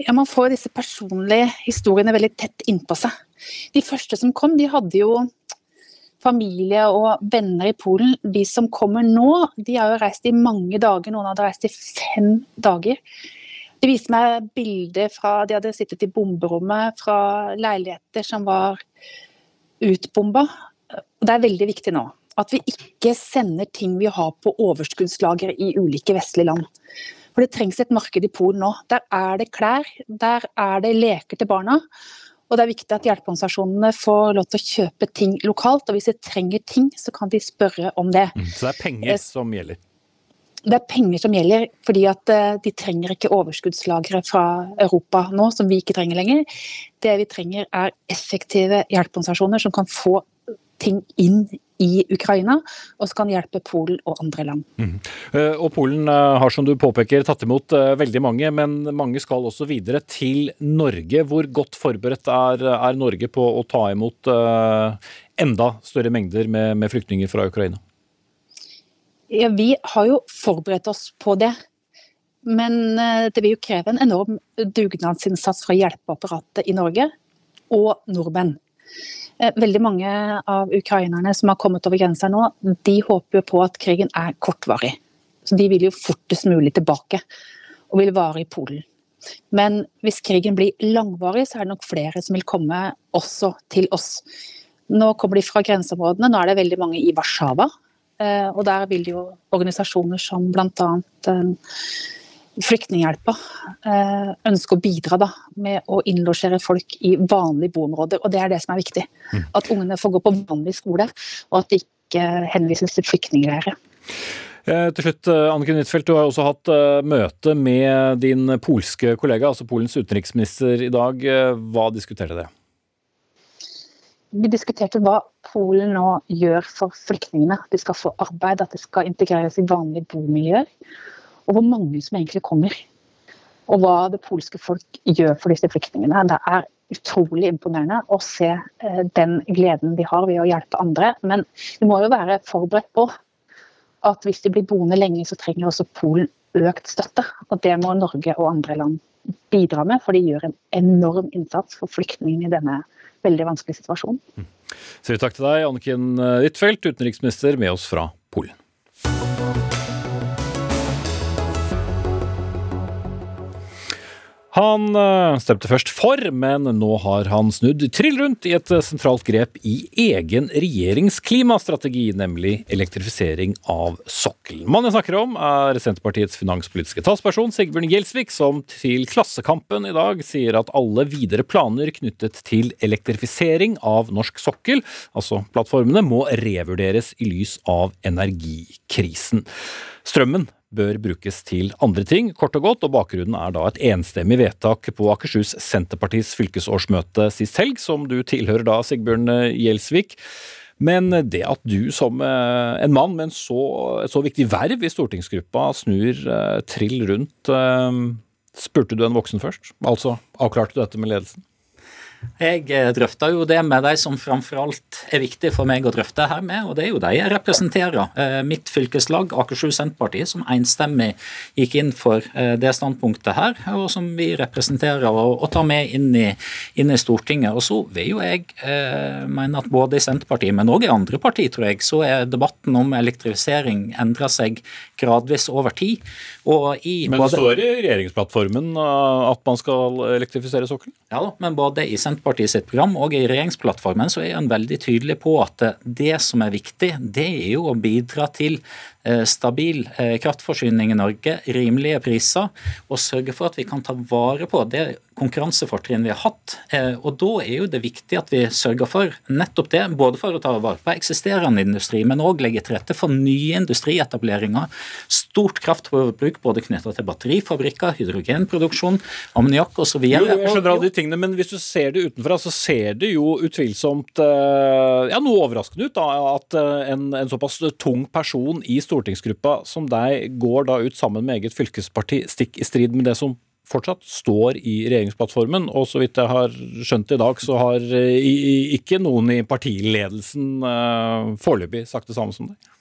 Ja, Man får disse personlige historiene veldig tett innpå seg. De første som kom, de hadde jo familie og venner i Polen. De som kommer nå, de har jo reist i mange dager, noen hadde reist i fem dager. De viste meg bilder fra De hadde sittet i bomberommet fra leiligheter som var utbomba. Det er veldig viktig nå at vi ikke sender ting vi har på overskuddslager i ulike vestlige land. For det trengs et marked i Polen nå. Der er det klær, der er det leker til barna. Og det er viktig at hjelpeorganisasjonene får lov til å kjøpe ting lokalt. Og hvis de trenger ting, så kan de spørre om det. Mm, så det er penger eh, som gjelder? Det er penger som gjelder, fordi at eh, de trenger ikke overskuddslagre fra Europa nå, som vi ikke trenger lenger. Det vi trenger er effektive hjelpeorganisasjoner som kan få ting inn i Ukraina, og som kan hjelpe Polen og andre land. Mm. Og Polen eh, har som du påpeker tatt imot eh, veldig mange, men mange skal også videre til Norge. Hvor godt forberedt er, er Norge på å ta imot enda større mengder med, med flyktninger fra Ukraina? Ja, vi har jo forberedt oss på det. Men det vil jo kreve en enorm dugnadsinnsats fra hjelpeapparatet i Norge og nordmenn. Eh, veldig mange av ukrainerne som har kommet over grensa nå, de håper jo på at krigen er kortvarig. Så De vil jo fortest mulig tilbake, og vil vare i Polen. Men hvis krigen blir langvarig, så er det nok flere som vil komme også til oss. Nå kommer de fra grenseområdene, nå er det veldig mange i Warszawa. Eh, og der vil jo organisasjoner som bl.a. Flyktninghjelpa eh, ønsker å bidra da, med å innlosjere folk i vanlige boområder. Og det er det som er viktig. Mm. At ungene får gå på vanlig skole, og at de ikke henvises til flyktningleirer. Eh, til slutt, eh, Anniken Huitfeldt, du har også hatt møte med din polske kollega, altså Polens utenriksminister i dag. Hva diskuterte dere? Vi diskuterte hva Polen nå gjør for flyktningene. De skal få arbeid, at de skal integreres i vanlige bomiljøer. Og hvor mange som egentlig kommer. Og hva det polske folk gjør for disse flyktningene. Det er utrolig imponerende å se eh, den gleden de har ved å hjelpe andre. Men vi må jo være forberedt på at hvis de blir boende lenge, så trenger også Polen økt støtte. Og det må Norge og andre land bidra med, for de gjør en enorm innsats for flyktningene i denne veldig vanskelige situasjonen. Mm. Så takk til deg, Anniken Huitfeldt, utenriksminister med oss fra Han eh, stemte først for, men nå har han snudd trill rundt i et eh, sentralt grep i egen regjeringsklimastrategi, nemlig elektrifisering av sokkelen. Mannen jeg snakker om, er Senterpartiets finanspolitiske talsperson Sigbjørn Gjelsvik, som til Klassekampen i dag sier at alle videre planer knyttet til elektrifisering av norsk sokkel, altså plattformene, må revurderes i lys av energikrisen. Strømmen bør brukes til andre ting, kort og godt, og bakgrunnen er da et enstemmig vedtak på Akershus Senterpartis fylkesårsmøte sist helg, som du tilhører da, Sigbjørn Gjelsvik. Men det at du som eh, en mann med en så, et så viktig verv i stortingsgruppa snur eh, trill rundt, eh, spurte du en voksen først? Altså avklarte du dette med ledelsen? Jeg drøfter jo det med de som framfor alt er viktig for meg å drøfte her med, og det er jo de jeg representerer. Eh, mitt fylkeslag, Akershus Senterparti, som enstemmig gikk inn for eh, det standpunktet her, og som vi representerer og, tar med inn i, inn i, Stortinget. Og så vil jo jeg eh, mene at både i Senterpartiet, men òg i andre partier, tror jeg, så er debatten om elektrifisering endra seg gradvis over tid. men det står i regjeringsplattformen at man skal elektrifisere sokkelen? Ja da, men både i Senterpartiet Senterpartiet sitt program og i regjeringsplattformen så er han veldig tydelig på at det som er viktig, det er jo å bidra til stabil eh, kraftforsyning i Norge, rimelige priser, og sørge for at vi kan ta vare på det konkurransefortrinn vi har hatt. Eh, og Da er jo det viktig at vi sørger for nettopp det, både for å ta vare på eksisterende industri, men òg legge til rette for nye industrietableringer. Stort kraftforbruk både knytta til batterifabrikker, hydrogenproduksjon, ammoniakk osv. Jeg skjønner alle de tingene, men hvis du ser det utenfra, så ser det jo utvilsomt ja, noe overraskende ut da, at en, en såpass tung person i Stortinget stortingsgruppa som deg går da ut sammen med eget fylkesparti, stikk i strid med det som fortsatt står i regjeringsplattformen. Og så vidt jeg har skjønt i dag, så har eh, ikke noen i partiledelsen uh, foreløpig sagt det samme som deg.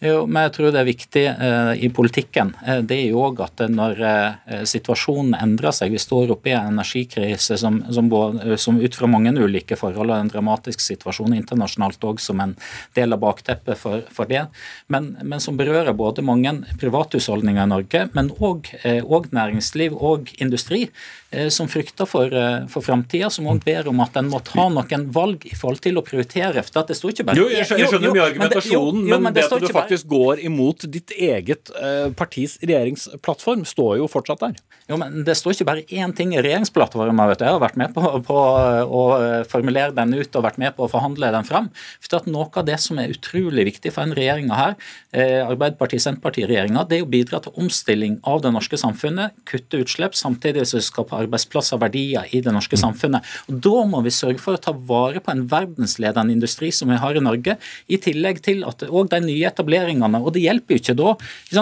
Jo, men jeg tror det er viktig eh, i politikken. Eh, det er jo òg at når eh, situasjonen endrer seg, vi står oppe i en energikrise som, som, både, som, ut fra mange ulike forhold og en dramatisk situasjon internasjonalt òg som en del av bakteppet for, for det, men, men, som berører både mange privathusholdninger i Norge, men òg eh, næringsliv og industri. Eh, som frykter for, eh, for framtida, som òg ber om at en må ta noen valg i forhold til å prioritere. for det står ikke bare... Jo, jeg skjønner, skjønner mye argumentasjonen, men, det, jo, jo, men det, at du faktisk bare... går imot ditt eget uh, partis regjeringsplattform, står jo fortsatt der. Jo, men Det står ikke bare én ting i regjeringsplattformen. Jeg har vært med på, på, å formulere den ut og vært med på å forhandle den fram. For at Noe av det som er utrolig viktig for den regjeringa her, eh, Arbeiderparti-Senterparti-regjeringa, det er å bidra til omstilling av det norske samfunnet, kutte utslipp, samtidig som vi skal arbeidsplasser og verdier i det norske samfunnet. Og Da må vi sørge for å ta vare på en verdensledende industri som vi har i Norge, i tillegg til at òg de nye etableringene. Og det hjelper jo ikke da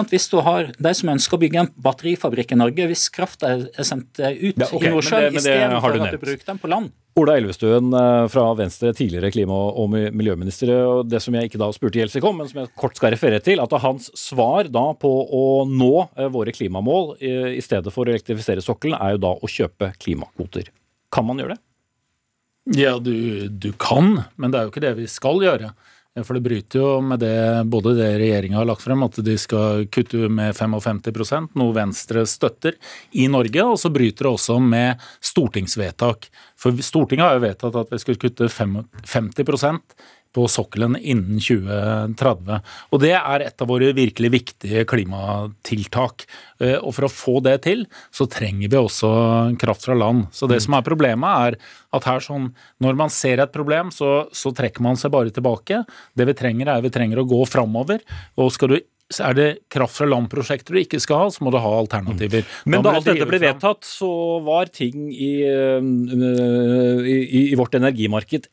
hvis du har de som ønsker å bygge en batterifabrikk i Norge, hvis krafta er sendt ut ja, okay, i Nordsjøen istedenfor at du bruker den på land. Ola Elvestuen eh, fra Venstre, tidligere klima- og miljøminister. og Det som jeg ikke da spurte Gjelsvik om, men som jeg kort skal referere til, at hans svar da på å nå eh, våre klimamål eh, i stedet for å elektrifisere sokkelen, er jo da å kjøpe klimakvoter. Kan man gjøre det? Ja, du, du kan, men det er jo ikke det vi skal gjøre. For det bryter jo med det både det regjeringa har lagt frem, at de skal kutte med 55% noe Venstre støtter, i Norge. Og så bryter det også med stortingsvedtak. For Stortinget har jo vedtatt at vi skal kutte 50 på sokkelen innen 2030. Og det er et av våre virkelig viktige klimatiltak. Eh, og for å få det til, så trenger vi også kraft fra land. Så det som er problemet, er at her sånn, når man ser et problem, så, så trekker man seg bare tilbake. Det vi trenger, er vi trenger å gå framover. Og skal du er det kraft fra land-prosjekter du ikke skal ha, så må du ha alternativer. Men da alt dette ble vedtatt, så var ting i, øh, i, i vårt energimarked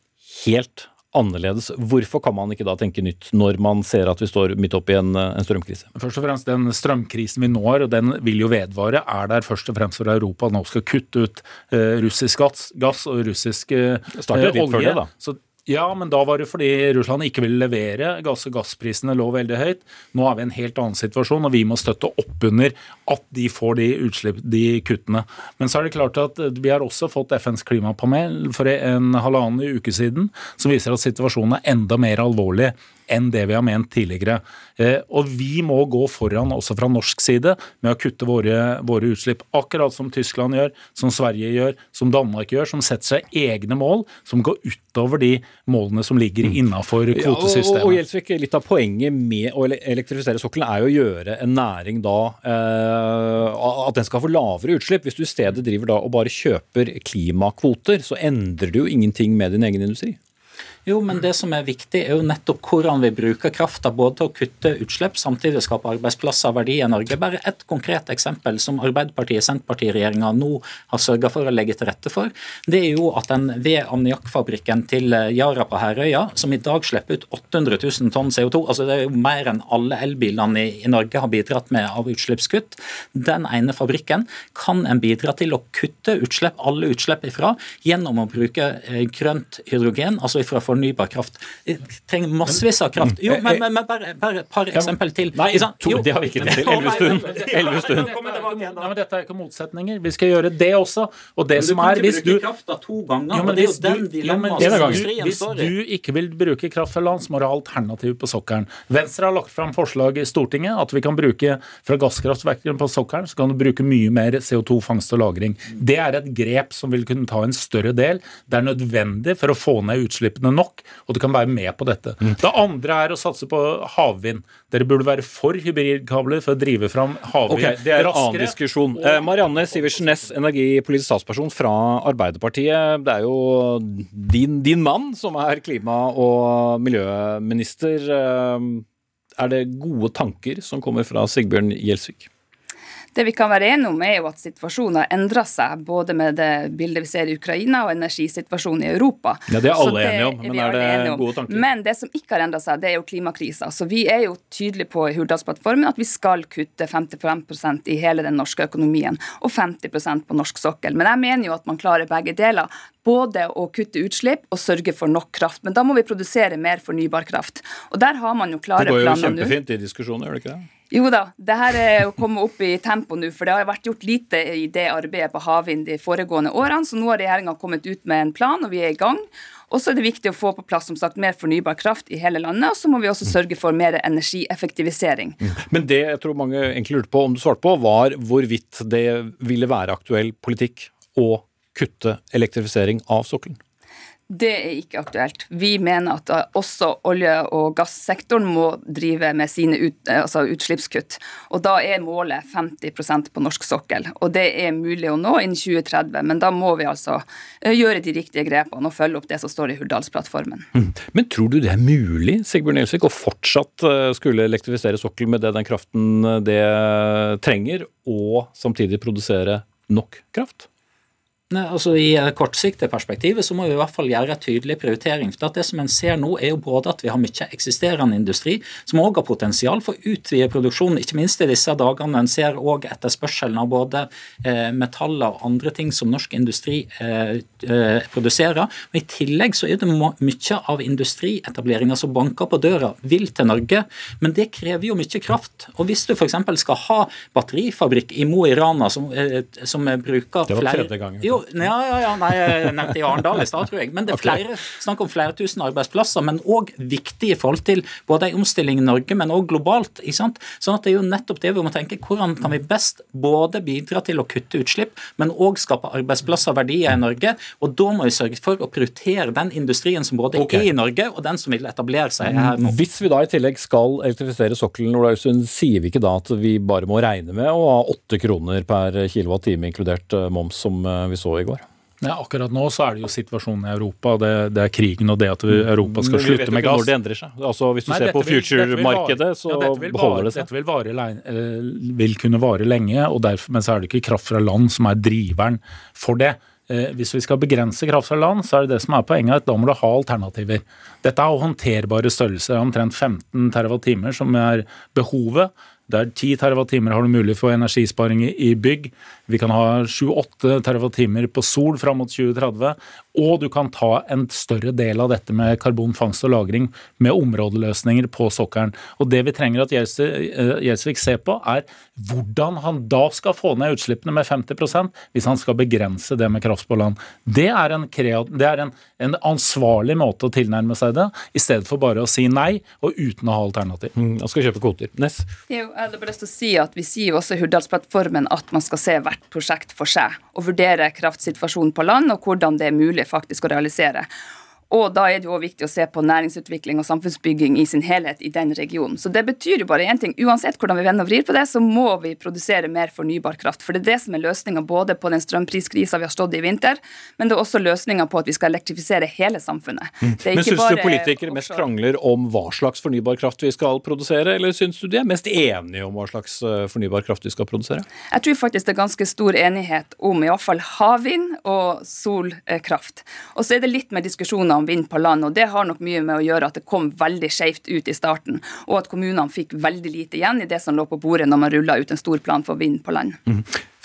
helt annerledes. Hvorfor kan man ikke da tenke nytt når man ser at vi står midt oppi en, en strømkrise? Først og fremst Den strømkrisen vi når, og den vil jo vedvare, er der først og fremst for Europa nå skal kutte ut eh, russisk gass, og russisk eh, startet litt olje. før det, da. Så, ja, men da var det fordi Russland ikke ville levere gass, og gassprisene lå veldig høyt. Nå er vi i en helt annen situasjon, og vi må støtte opp under at de får de utslipp, de kuttene. Men så er det klart at vi har også fått FNs klimapanel for en halvannen uke siden, som viser at situasjonen er enda mer alvorlig enn det vi har ment tidligere. Eh, og vi må gå foran også fra norsk side med å kutte våre, våre utslipp. Akkurat som Tyskland gjør, som Sverige gjør, som Danmark gjør, som setter seg egne mål som går utover de målene som ligger innafor Ja, og, og, og. Gjelsvik, Litt av poenget med å elektrifisere sokkelen er jo å gjøre en næring da eh, At den skal få lavere utslipp. Hvis du i stedet driver da og bare kjøper klimakvoter, så endrer du jo ingenting med din egen industri. Jo, men det som er viktig, er jo nettopp hvordan vi bruker krafta både til å kutte utslipp, samtidig skape arbeidsplasser og verdier i Norge. Bare ett konkret eksempel som Arbeiderpartiet-Senterparti-regjeringa nå har sørga for å legge til rette for. Det er jo at den ved ammoniakkfabrikken til Yara på Herøya, som i dag slipper ut 800 000 tonn CO2, altså det er jo mer enn alle elbilene i, Norge har bidratt med av utslippskutt, den ene fabrikken kan en bidra til å kutte utslipp, alle utslipp ifra, gjennom å bruke eh, grønt hydrogen, altså ifra fornybar kraft. Vi trenger massevis av kraft. Jo, men, men, men bare, bare et par eksempel til. Nei, to, Jo. det har vi ikke tid til. Elvestuen. Elvestuen. Nei, men dette er ikke motsetninger. Vi skal gjøre det også. Og det som er hvis du krafta to ganger, Jo, men er hvis du- jo, men hvis du ikke vil bruke kraft fra land, så må du ha alternativ på sokkelen. Venstre har lagt fram forslag i Stortinget at vi kan bruke fra gasskraftverkene på sokkelen, så kan du bruke mye mer CO2-fangst og -lagring. Det er et grep som vil kunne ta en større del. Det er nødvendig for å få ned utslippene nok, og du kan være med på dette. Mm. Det andre er å satse på havvind. Dere burde være for hybridkabler for å drive fram havvind Ok, Det er en annen diskusjon. Eh, Marianne Sivertsen Næss, energipolitisk statsperson fra Arbeiderpartiet. Det er jo din, din mann som er klima- og miljøminister. Eh, Er det gode tanker som kommer fra Sigbjørn Gjelsvik? Det vi kan være enige om, er jo at situasjonen har endra seg, både med det bildet vi ser i Ukraina og energisituasjonen i Europa. Ja, det er alle alle enige om, men er det gode tanker? Men det som ikke har endra seg, det er jo klimakrisa. Så vi er jo tydelige på i Hurdalsplattformen at vi skal kutte 55% i hele den norske økonomien, og 50% på norsk sokkel. Men jeg mener jo at man klarer begge deler. Både å kutte utslipp og sørge for nok kraft. Men da må vi produsere mer fornybar kraft. Og der har man jo klare planer Det går jo nå. kjempefint i diskusjonen, gjør det ikke det? Jo da, det her er å komme opp i tempo nå, for det har vært gjort lite i det arbeidet på havvind de foregående årene. Så nå har regjeringa kommet ut med en plan, og vi er i gang. Og så er det viktig å få på plass som sagt, mer fornybar kraft i hele landet, og så må vi også sørge for mer energieffektivisering. Men det jeg tror mange egentlig lurte på, om du svarte på, var hvorvidt det ville være aktuell politikk å kutte elektrifisering av sokkelen. Det er ikke aktuelt. Vi mener at også olje- og gassektoren må drive med sine ut, uh, altså utslippskutt. Og da er målet 50% på norsk sokkel. Og det er mulig å nå innen 2030, men da må vi altså uh, gjøre de riktige grepene og følge opp det som står i Hurdalsplattformen. Men tror du det er mulig, Sigbjørn Gjelsvik, å fortsatt eh, skulle elektrifisere sokkelen med det den kraften eh, det trenger, og samtidig produsere nok kraft? Nei, altså I kortsiktig perspektivet så må vi i hvert fall gjøre en tydelig prioritering. for Det som en ser nå er jo både at vi har mye eksisterende industri som også har potensial for å utvide produksjonen, ikke minst i disse dagene. En ser òg etterspørselen av både eh, metaller og andre ting som norsk industri eh, eh, produserer. Men I tillegg så er det mye av industrietableringa som banker på døra, vil til Norge. Men det krever jo mye kraft. Og Hvis du f.eks. skal ha batterifabrikk i Mo i Rana som, eh, som bruker Det var flere tredje gangen. Jo, ja, ja, ja, nei, jeg nevnte i Arendal i stad, tror jeg. Men det er flere, snakk om flere tusen arbeidsplasser, men òg viktig i forhold til både en omstilling i Norge, men òg globalt. ikke sant? Sånn at det er jo nettopp det vi må tenke. Hvordan kan vi best både bidra til å kutte utslipp, men òg skape arbeidsplasser og verdier i Norge? Og da må vi sørge for å prioritere den industrien som både okay. er i Norge, og den som vil etablere seg her nå. Hvis vi da i tillegg skal elektrifisere sokkelen, Ola Øystein, sier vi ikke da at vi bare må regne med å ha åtte kroner per kilowattime, inkludert eh, moms, som eh, vi så i går? Ja, akkurat nå så er det jo situasjonen i Europa. Det, det er krigen og det at Europa skal vi vet slutte med ikke gass. når det endrer seg. Altså, hvis du Nei, ser på future-markedet, så ja, beholder vare- det seg. Dette vil, vare, eh, vil kunne vare lenge, og derfor, men så er det ikke kraft fra land som er driveren for det. Eh, hvis vi skal begrense kraft fra land, så er det det som er poenget, at da må du ha alternativer. Dette er håndterbare størrelser, omtrent 15 TWh som er behovet. Der 10 TWh har du mulig for energisparing i bygg. Vi kan ha 7-8 TWh på sol fram mot 2030. Og du kan ta en større del av dette med karbonfangst og -lagring med områdeløsninger på sokkelen. Og det vi trenger at Gjelsvik eh, ser på, er hvordan han da skal få ned utslippene med 50% hvis han skal begrense det med kraft på land. Det er en, kreat det er en, en ansvarlig måte å tilnærme seg det, i stedet for bare å si nei og uten å ha alternativ. Mm, han skal kjøpe kvoter. Ness? Jo, jeg hadde bare lyst til å si at Vi sier jo også i Hurdalsplattformen at man skal se hvert prosjekt for seg og vurdere kraftsituasjonen på land og hvordan det er mulig faktisk å realisere. Og da er det jo også viktig å se på næringsutvikling og samfunnsbygging i sin helhet i den regionen. Så det betyr jo bare én ting. Uansett hvordan vi vender og vrir på det, så må vi produsere mer fornybar kraft. For det er det som er løsninga både på den strømpriskrisa vi har stått i i vinter, men det er også løsninga på at vi skal elektrifisere hele samfunnet. Det er Men syns du politikere mest krangler om hva slags fornybar kraft vi skal produsere, eller syns du de er mest enige om hva slags eh, fornybar kraft vi skal produsere? Jeg tror faktisk det er ganske stor enighet om i hvert fall havvind og solkraft. Og så er det litt mer diskusjoner om vind på land, og det har nok mye med å gjøre at det kom veldig skjevt ut i starten, og at kommunene fikk veldig lite igjen i det som lå på bordet når man rulla ut en stor plan for vind på land.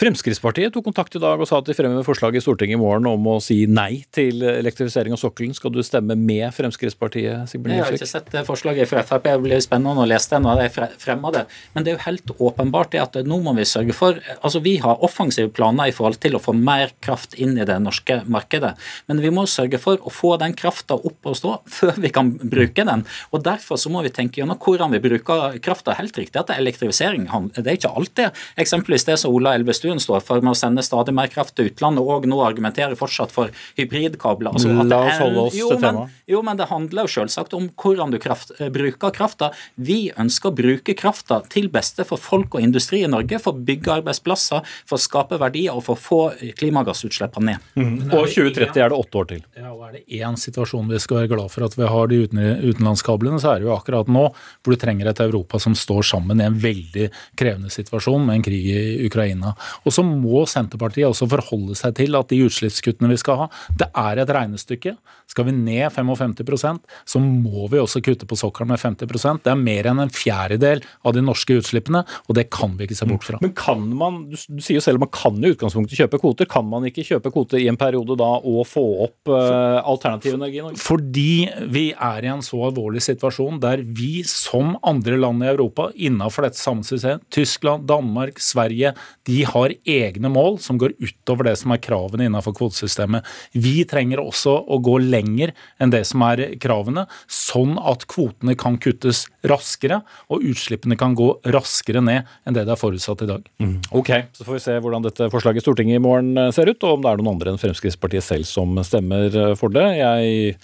Fremskrittspartiet tok kontakt i dag og sa at de fremmer forslag i Stortinget i morgen om å si nei til elektrifisering av sokkelen. Skal du stemme med Fremskrittspartiet, Sigbjørn Jeg har ikke sett det forslaget fra Frp. Det blir spennende å lese det når de fre- fremmer det. Men det er jo helt åpenbart at nå må vi sørge for altså Vi har offensive planer i forhold til å få mer kraft inn i det norske markedet. Men vi må sørge for å få den krafta opp og stå før vi kan bruke den. Og Derfor så må vi tenke gjennom hvordan vi bruker krafta. Helt riktig at er elektrifisering. Det er ikke alltid eksempelvis det som Ola Elvestuen står for med å sende stadig mer kraft til utlandet, og nå argumenterer fortsatt for hybridkabler. Altså La oss holde oss jo, til men- temaet. Jo, men det handler jo selvsagt om hvordan du kraft, eh, bruker krafta. Vi ønsker å bruke krafta til beste for folk og industri i Norge, for å bygge arbeidsplasser, for å skape verdier og for å få klimagassutslippene ned. Mm. Og 2030 er det åtte år til. Ja, og Er det én situasjon vi skal være glad for at vi har de utenlandskablene, så er det jo akkurat nå hvor du trenger et Europa som står sammen i en veldig krevende situasjon med en krig i Ukraina. Og så må Senterpartiet også forholde seg til at de utslippskuttene vi skal ha, det er et regnestykke. Skal vi ned 55% så må vi også kutte på sokkelen med 50% Det er mer enn en fjerdedel av de norske utslippene, og det kan vi ikke se bort fra. Men kan man, du, du sier jo selv man kan i utgangspunktet kjøpe kvoter. Kan man ikke kjøpe kvoter i en periode da og få opp uh, alternativ energi i Norge? Fordi vi er i en så alvorlig situasjon der vi, som andre land i Europa, innenfor dette samme systemet, Tyskland, Danmark, Sverige, de har egne mål som går utover det som er kravene innenfor kvotesystemet. Vi trenger også å gå lenger enn det som er kravene, sånn at kvotene kan kuttes raskere, og utslippene kan gå raskere ned enn det det er forutsatt i dag. Ok, så får vi se hvordan dette forslaget i Stortinget i morgen eh, ser ut, og om det er noen andre enn Fremskrittspartiet selv som stemmer eh, for det. Jeg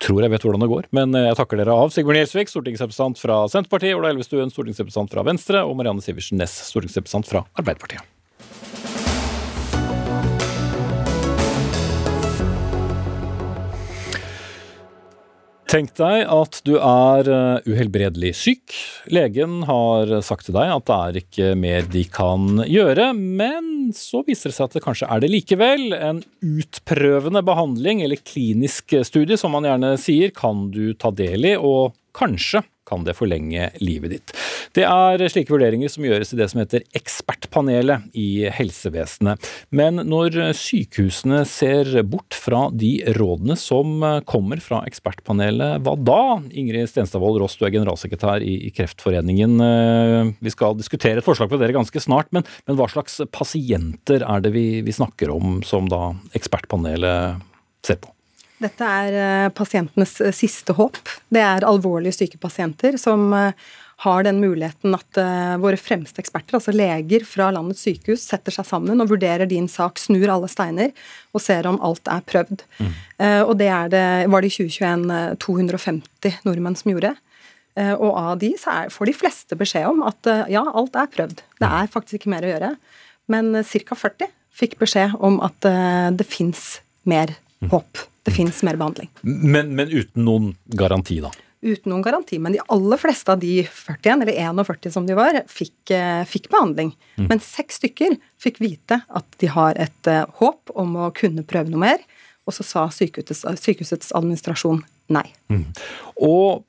tror jeg vet hvordan det går, men eh, jeg takker dere av. Sigbjørn Gjelsvik, stortingsrepresentant fra Senterpartiet, Ola Elvestuen, stortingsrepresentant fra Venstre, og Marianne Sivertsen Næss, stortingsrepresentant fra Arbeiderpartiet. Tenk deg at du er eh, uhelbredelig syk. Legen har sagt til deg at det er ikke mer de kan gjøre, men så viser det seg at det kanskje er det likevel. En utprøvende behandling, eller klinisk studie som man gjerne sier, kan du ta del i, og kanskje kan det forlenge livet ditt. Det er slike vurderinger som gjøres i det som heter Ekspertpanelet i helsevesenet. Men når sykehusene ser bort fra de rådene som kommer fra Ekspertpanelet, hva da? Ingrid Stenstadvold Ross, du er generalsekretær i Kreftforeningen. Eh, Vi skal diskutere et forslag på dere ganske snart, men, men hva slags pasienter er det vi, vi snakker om som da Ekspertpanelet ser på? Dette er eh, pasientenes eh, siste håp. Det er alvorlig syke pasienter som eh, har den muligheten at våre fremste eksperter, altså leger fra landets sykehus, setter seg sammen og vurderer din sak, snur alle steiner og ser om alt er prøvd. Mm. Og det, det var det i 2021 eh, 250 nordmenn som gjorde. Og av de så er, får de fleste beskjed om at ja, alt er prøvd. Det er faktisk ikke mer å gjøre. Men ca. 40 fikk beskjed om at det fins mer håp. Det fins mer behandling. Men, men uten noen garanti, da? Uten noen garanti. Men de aller fleste av de 41, eller 41 som de var, fikk, eh, fikk behandling. Mm. Men seks stykker fikk vite at de har et eh, håp om å kunne prøve noe mer. Og så sa sykehusets, sykehusets administrasjon nei. Og v-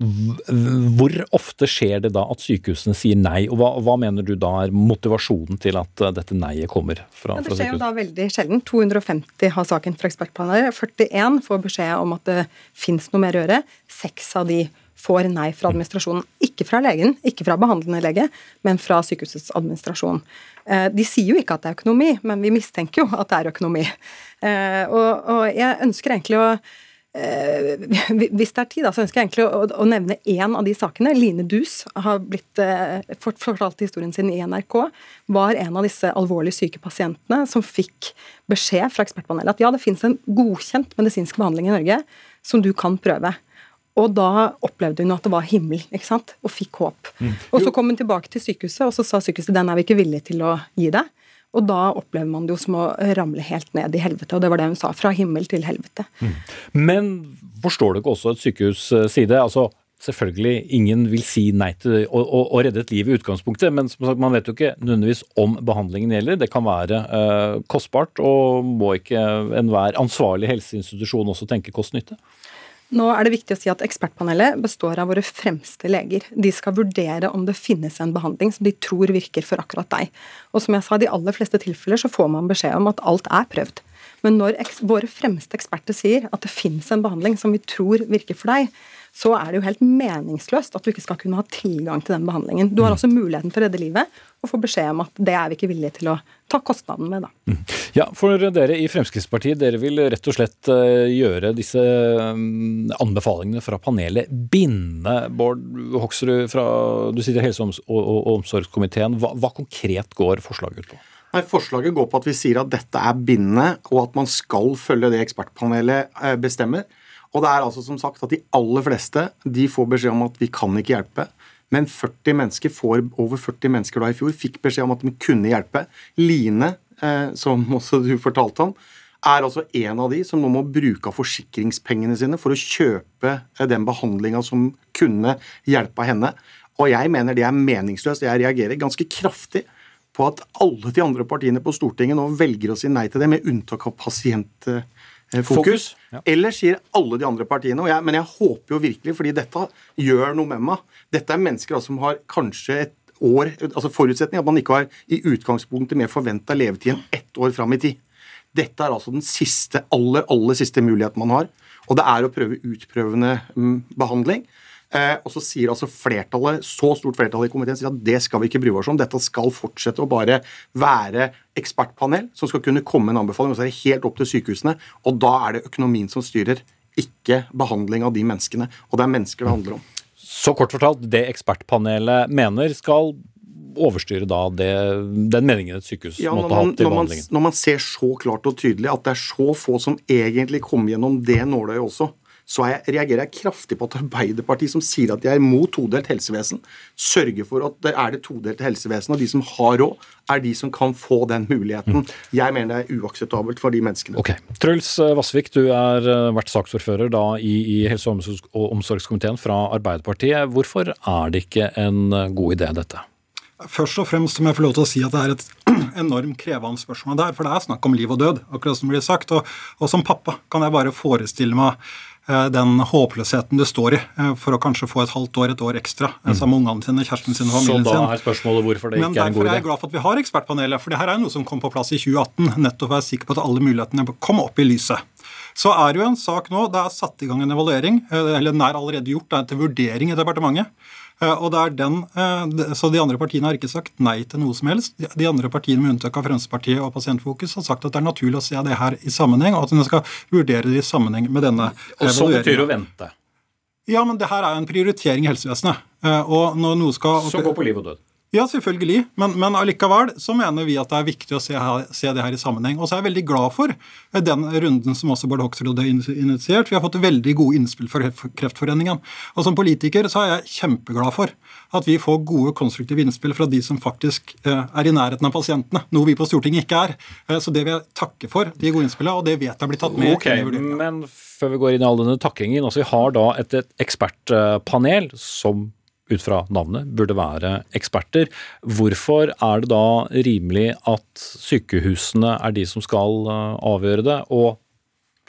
hvor ofte skjer det da at sykehusene sier nei, og hva, hva mener du da er motivasjonen til at dette dette neiet kommer fra, Ja, det skjer jo da veldig sjelden. 250 har saken fra ekspertpanelet. 41 får beskjed om at det fins noe mer å gjøre. Seks av de får nei fra administrasjonen. Ikke fra legen, ikke fra behandlende lege, men fra sykehusets administrasjon. Eh, De sier jo ikke at det er økonomi, men vi mistenker jo at det er økonomi. Eh, Og, og jeg ønsker egentlig å eh, Hvis det er tid, da, så ønsker jeg egentlig å, å nevne én av de sakene. Line Dus har blitt eh, fortalt historien sin i NRK. Var en av disse alvorlig syke pasientene som fikk beskjed fra ekspertpanelet at ja, det finnes en godkjent medisinsk behandling i Norge som du kan prøve. Og da opplevde hun at det var himmel, ikke sant? og fikk håp. Og så kom hun tilbake til sykehuset, og så sa sykehuset den er vi ikke villige til å gi deg. Og da opplever man det jo som å ramle helt ned i helvete, og det var det hun sa. Fra himmel til helvete. Men forstår du ikke også et sykehus si side? Altså, selvfølgelig, ingen vil si nei til å, å, å redde et liv i utgangspunktet, men som sagt, man vet jo ikke nødvendigvis om behandlingen gjelder. Det kan være eh, kostbart, og må ikke enhver ansvarlig helseinstitusjon også tenke kost-nytte? Nå er det viktig å si at Ekspertpanelet består av våre fremste leger. De skal vurdere om det finnes en behandling som de tror virker for akkurat deg. Og som jeg sa, I de aller fleste tilfeller så får man beskjed om at alt er prøvd. Men når våre fremste eksperter sier at det finnes en behandling som vi tror virker for deg, så er det jo helt meningsløst at du ikke skal kunne ha tilgang til den behandlingen. Du har også muligheten til å redde livet, og få beskjed om at det er vi ikke villige til å ta kostnaden med. da. Ja, for dere i Fremskrittspartiet, dere vil rett og slett eh, gjøre disse mm, anbefalingene fra panelet bindende. Bård Hoksrud, fra, du sitter i helse- og omsorgskomiteen. Hva, hva konkret går forslaget ut på? Nei, Forslaget går på at vi sier at dette er bindende, og at man skal følge det ekspertpanelet eh, bestemmer. Og det er altså som sagt at de aller fleste de får beskjed om at vi kan ikke hjelpe. Men 40 mennesker får, over 40 mennesker da i fjor fikk beskjed om at de kunne hjelpe. Line, eh, som også du fortalte om, er altså en av de som nå må bruke av forsikringspengene sine for å kjøpe eh, den behandlinga som kunne hjelpe henne. Og jeg mener det er meningsløst. Jeg reagerer ganske kraftig på at alle de andre partiene på Stortinget nå velger å si nei til det, med unntak av pasientfokus. Fokus, ja. Eller sier alle de andre partiene. Jeg, men jeg håper jo virkelig, fordi dette gjør noe med meg. Dette er mennesker altså som har kanskje et år altså Forutsetning at man ikke har i utgangspunktet mer forventa levetid enn ett år fram i tid. Dette er altså den siste, aller, aller siste muligheten man har. Og det er å prøve utprøvende mm, behandling. Eh, og så sier altså flertallet, så stort flertall i komiteen sier at det skal vi ikke bry oss om. Dette skal fortsette å bare være ekspertpanel som skal kunne komme med en anbefaling. Og så er det helt opp til sykehusene. Og da er det økonomien som styrer, ikke behandling av de menneskene. Og det er mennesker det handler om. Så kort fortalt, det ekspertpanelet mener skal overstyre da det, den meningen et sykehus Ja, måtte måtte ha til når, man, behandlingen. når man ser så klart og tydelig at det er så få som egentlig kom gjennom det nåløyet også, så jeg, reagerer jeg kraftig på at Arbeiderpartiet, som sier at de er imot todelt helsevesen, sørger for at det er det todelte helsevesenet, og de som har råd, er de som kan få den muligheten. Jeg mener det er uakseptabelt for de menneskene. Ok. Truls eh, Vassvik, du har eh, vært saksordfører da i, i helse- og omsorgskomiteen fra Arbeiderpartiet. Hvorfor er det ikke en eh, god idé, dette? Først og fremst må jeg få lov til å si at det er et enormt krevende spørsmål der, for det er snakk om liv og død, akkurat som det blir sagt. Og, og som pappa kan jeg bare forestille meg den håpløsheten du står i eh, for å kanskje få et halvt år, et år ekstra mm. sammen med ungene sine, kjæresten sin og familien sin. Så da er spørsmålet hvorfor det Men ikke er en god idé. derfor er jeg glad for at vi har ekspertpanelet, for det her er noe som kom på plass i 2018, nettopp for å være sikker på at alle mulighetene kom opp i lyset. Så er det jo en sak nå, det er satt i gang en evaluering, eh, eller den er allerede gjort, det er til vurdering i departementet. Eh, Og det er den, eh, Så de andre partiene har ikke sagt nei til noe som helst. De- andre partiene, med unntak av Fremskrittspartiet og Pasientfokus, har sagt at det er naturlig å se det her i sammenheng, og at en skal vurdere det i sammenheng med denne evalueringen. Og så betyr det å vente. Ja, men det her er jo en prioritering i helsevesenet. Og når noe skal Som går på liv og død. Ja, selvfølgelig, men, men allikevel så mener vi at det er viktig å se, her, se, det her i sammenheng. Og så er jeg veldig glad for den runden som også Bård Hoksrud har initiert. Vi har fått veldig gode innspill fra Kreftforeningen. Og som politiker så er jeg kjempeglad for at vi får gode, konstruktive innspill fra de som faktisk eh, er i nærheten av pasientene, noe vi på Stortinget ikke er. Eh, så det vil jeg takke for, de gode innspillene, og det vet jeg blir tatt med. Ok, men før vi går inn i all denne takkingen, altså vi har da et, et ekspertpanel som ut fra navnet, burde være eksperter. Hvorfor er det da rimelig at sykehusene er de som skal eh, avgjøre det? Og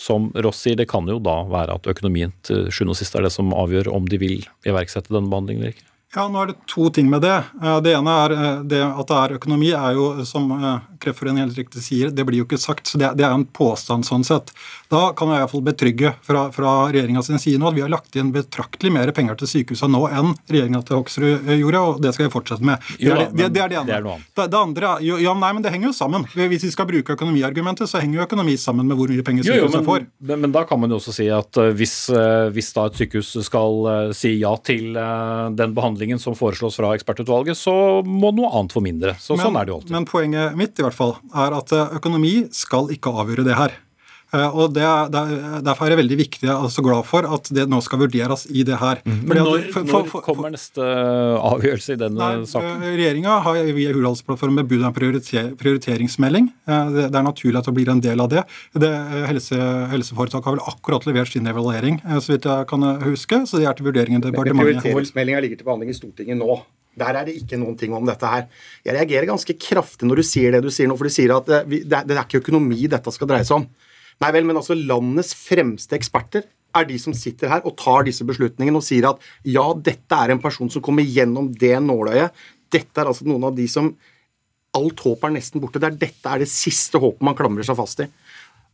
som Ross sier, det kan jo da være at økonomien til sjuende og sist er det som avgjør om de vil iverksette denne behandlingen eller ikke? Ja, nå er det to ting med det. Eh, det ene er eh, det at det er økonomi, er jo, som eh, Kreftforeningen helt riktig sier, det blir jo ikke sagt. Så det, det er en påstand sånn sett. Da kan jeg iallfall betrygge fra, fra regjeringa sin side nå at vi har lagt inn betraktelig mer penger til sykehusene nå enn regjeringa til Hoksrud gjorde, og det skal vi fortsette med. Det, er, det, det, er det ene. Det, det, det andre jo, ja, nei, men det henger jo sammen. Hvis vi skal bruke økonomiargumentet, så henger jo økonomi sammen med hvor mye penger sykehuset får. Men, men, da kan man jo også si at hvis, hvis da et sykehus skal si ja til den behandlingen som foreslås fra ekspertutvalget, så må noe annet få mindre. Så, men, sånn er det jo alltid. Men poenget mitt i hvert fall er at økonomi skal ikke avgjøre det her. Eh, og det, Derfor er jeg veldig viktig og altså glad for at det nå skal vurderes i det her. Mm. Men når, for, for, for, når, kommer neste avgjørelse i denne nei, saken? Eh, regjeringa har via Hurdalsplattformen bebudet en prioriter, prioriteringsmelding. Det, det, er naturlig at det blir en del av det. det helse, helseforetaket har vel akkurat levert sin evaluering, så vidt jeg kan huske. Så det er til vurdering i departementet. Prioriteringsmeldinga ligger til behandling i Stortinget nå. Der er det ikke noen ting om dette her. Jeg reagerer ganske kraftig når du sier det du sier nå, for du sier at det, det er ikke økonomi dette skal dreie seg om. Nei vel, men altså landets fremste eksperter er de som sitter her og tar disse beslutningene og sier at ja, dette er en person som kommer gjennom det nåløyet. Dette er altså noen av de som Alt håp er nesten borte. Det er dette er det siste håpet man klamrer seg fast i.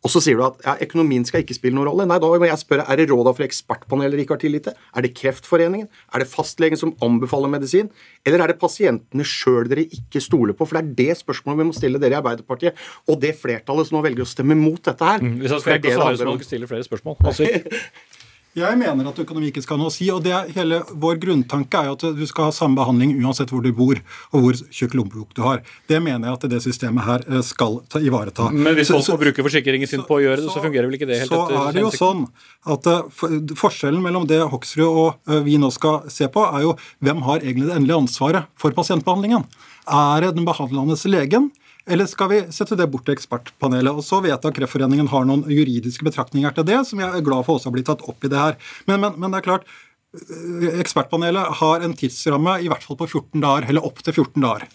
Og så sier du at ja, økonomien skal ikke spille noen rolle. Nei, da må jeg spørre, Er det råda fra ekspertpaneler ikke har tillit til? Er det Kreftforeningen? Er det fastlegen som anbefaler medisin? Eller er det pasientene sjøl dere ikke stoler på? For det er det spørsmålet vi må stille dere i Arbeiderpartiet. Og det flertallet som nå velger å stemme mot dette her. Mm, hvis jeg skal dere stille flere spørsmål. Altså, Jeg mener at økonomi ikke skal ha noe å si. og det er hele Vår grunntanke er jo at du skal ha samme behandling uansett hvor du bor og hvor tjukk lommebok du har. Det mener jeg at det systemet her eh, skal ta, ivareta. Men hvis folk må bruke forsikringen sin på å gjøre det, så, så fungerer vel ikke det helt så etter Så er det jo sånn at uh, Forskjellen mellom det Hoksrud og uh, vi nå skal se på, er jo hvem har egentlig det endelige ansvaret for pasientbehandlingen. Er det den behandlende legen? Eller skal vi sette det bort til ekspertpanelet? Og så vet jeg at Kreftforeningen har noen juridiske betraktninger til det, som jeg er glad for også har blitt tatt opp i det her. Men, men, men det er klart, øh, Ekspertpanelet har en tidsramme i hvert fall på 14 dager, eller opp til 14 dager.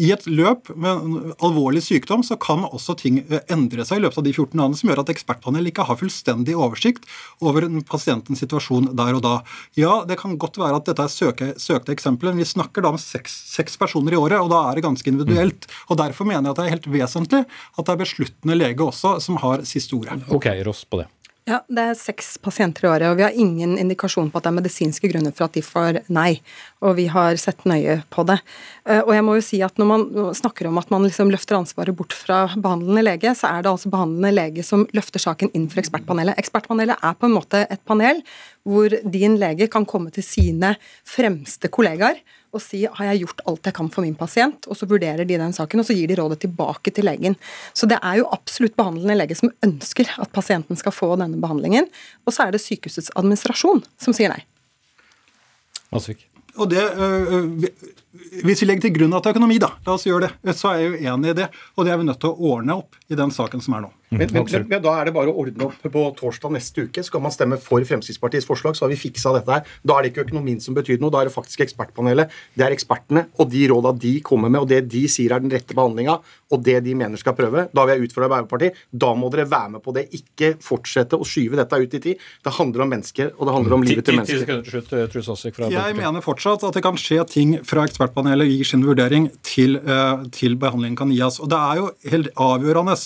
I et løp med alvorlig sykdom så kan også ting eh, endre seg i løpet av de 14 dagene, som gjør at ekspertpanelet ikke har fullstendig oversikt over pasientens situasjon der og da. Ja, det kan godt være at dette er søke, søkte eksempler, men vi snakker da om seks, seks, personer i året, og da er det ganske individuelt. Mm. Og Derfor mener jeg at det er helt vesentlig at det er besluttende lege også som har siste ordet. Ok, Ross på det. Ja, Det er seks pasienter i året, og vi har ingen indikasjon på at det er medisinske grunner for at de får nei. Og vi har sett nøye på det. Eh, og jeg må jo si at når man snakker om at man liksom løfter ansvaret bort fra behandlende lege, så er det altså behandlende lege som løfter saken inn for ekspertpanelet. Ekspertpanelet er på en måte et panel hvor din lege kan komme til sine fremste kollegaer og si har jeg gjort alt jeg kan for min pasient, og så vurderer de den saken, og så gir de rådet tilbake til legen. Så det er jo absolutt behandlende lege som ønsker at pasienten skal få denne behandlingen, og så er det sykehusets administrasjon som sier nei. Og det, øh, Hvis vi legger til grunn at det er økonomi, da, la oss gjøre det, så er jeg jo enig i det. Og det er vi nødt til å ordne opp i den saken som er nå. Men, men, men, da er det bare å ordne opp på torsdag neste uke. Skal man stemme for Fremskrittspartiets forslag, så har vi fiksa dette her. Da er det ikke økonomien som betyr noe, da er det faktisk ekspertpanelet. Det er ekspertene og de råda de kommer med, og det de sier er den rette behandlinga, og det de mener skal prøve. Da vil jeg utfordre Arbeiderpartiet. Da må dere være med på det. Ikke fortsette å skyve dette ut i tid. Det handler om mennesker, og det handler om livet til mennesker. Jeg mener fortsatt at det kan skje ting fra ekspertpanelet gir sin vurdering til, eh, til behandlingen kan gis. Og det er jo helt avgjørende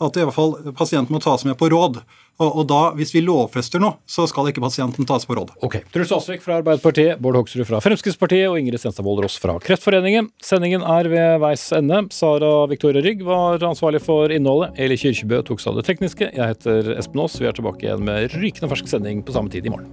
at i hvert fall pasienten må tas med på råd. Og, og, da, Hvis vi lovfester noe, så skal ikke pasienten tas på råd. Ok. Truls Aasvik fra Arbeiderpartiet, Bård Hoksrud fra Fremskrittspartiet og Ingrid Stenstadvold Ross fra Kreftforeningen. Sendingen er ved veis ende. Sara Victoria Rygg var ansvarlig for innholdet. Eli Kyrkjebø tok seg av det tekniske. Jeg heter Espen Aas. Vi er tilbake igjen med rykende fersk sending på samme tid i morgen.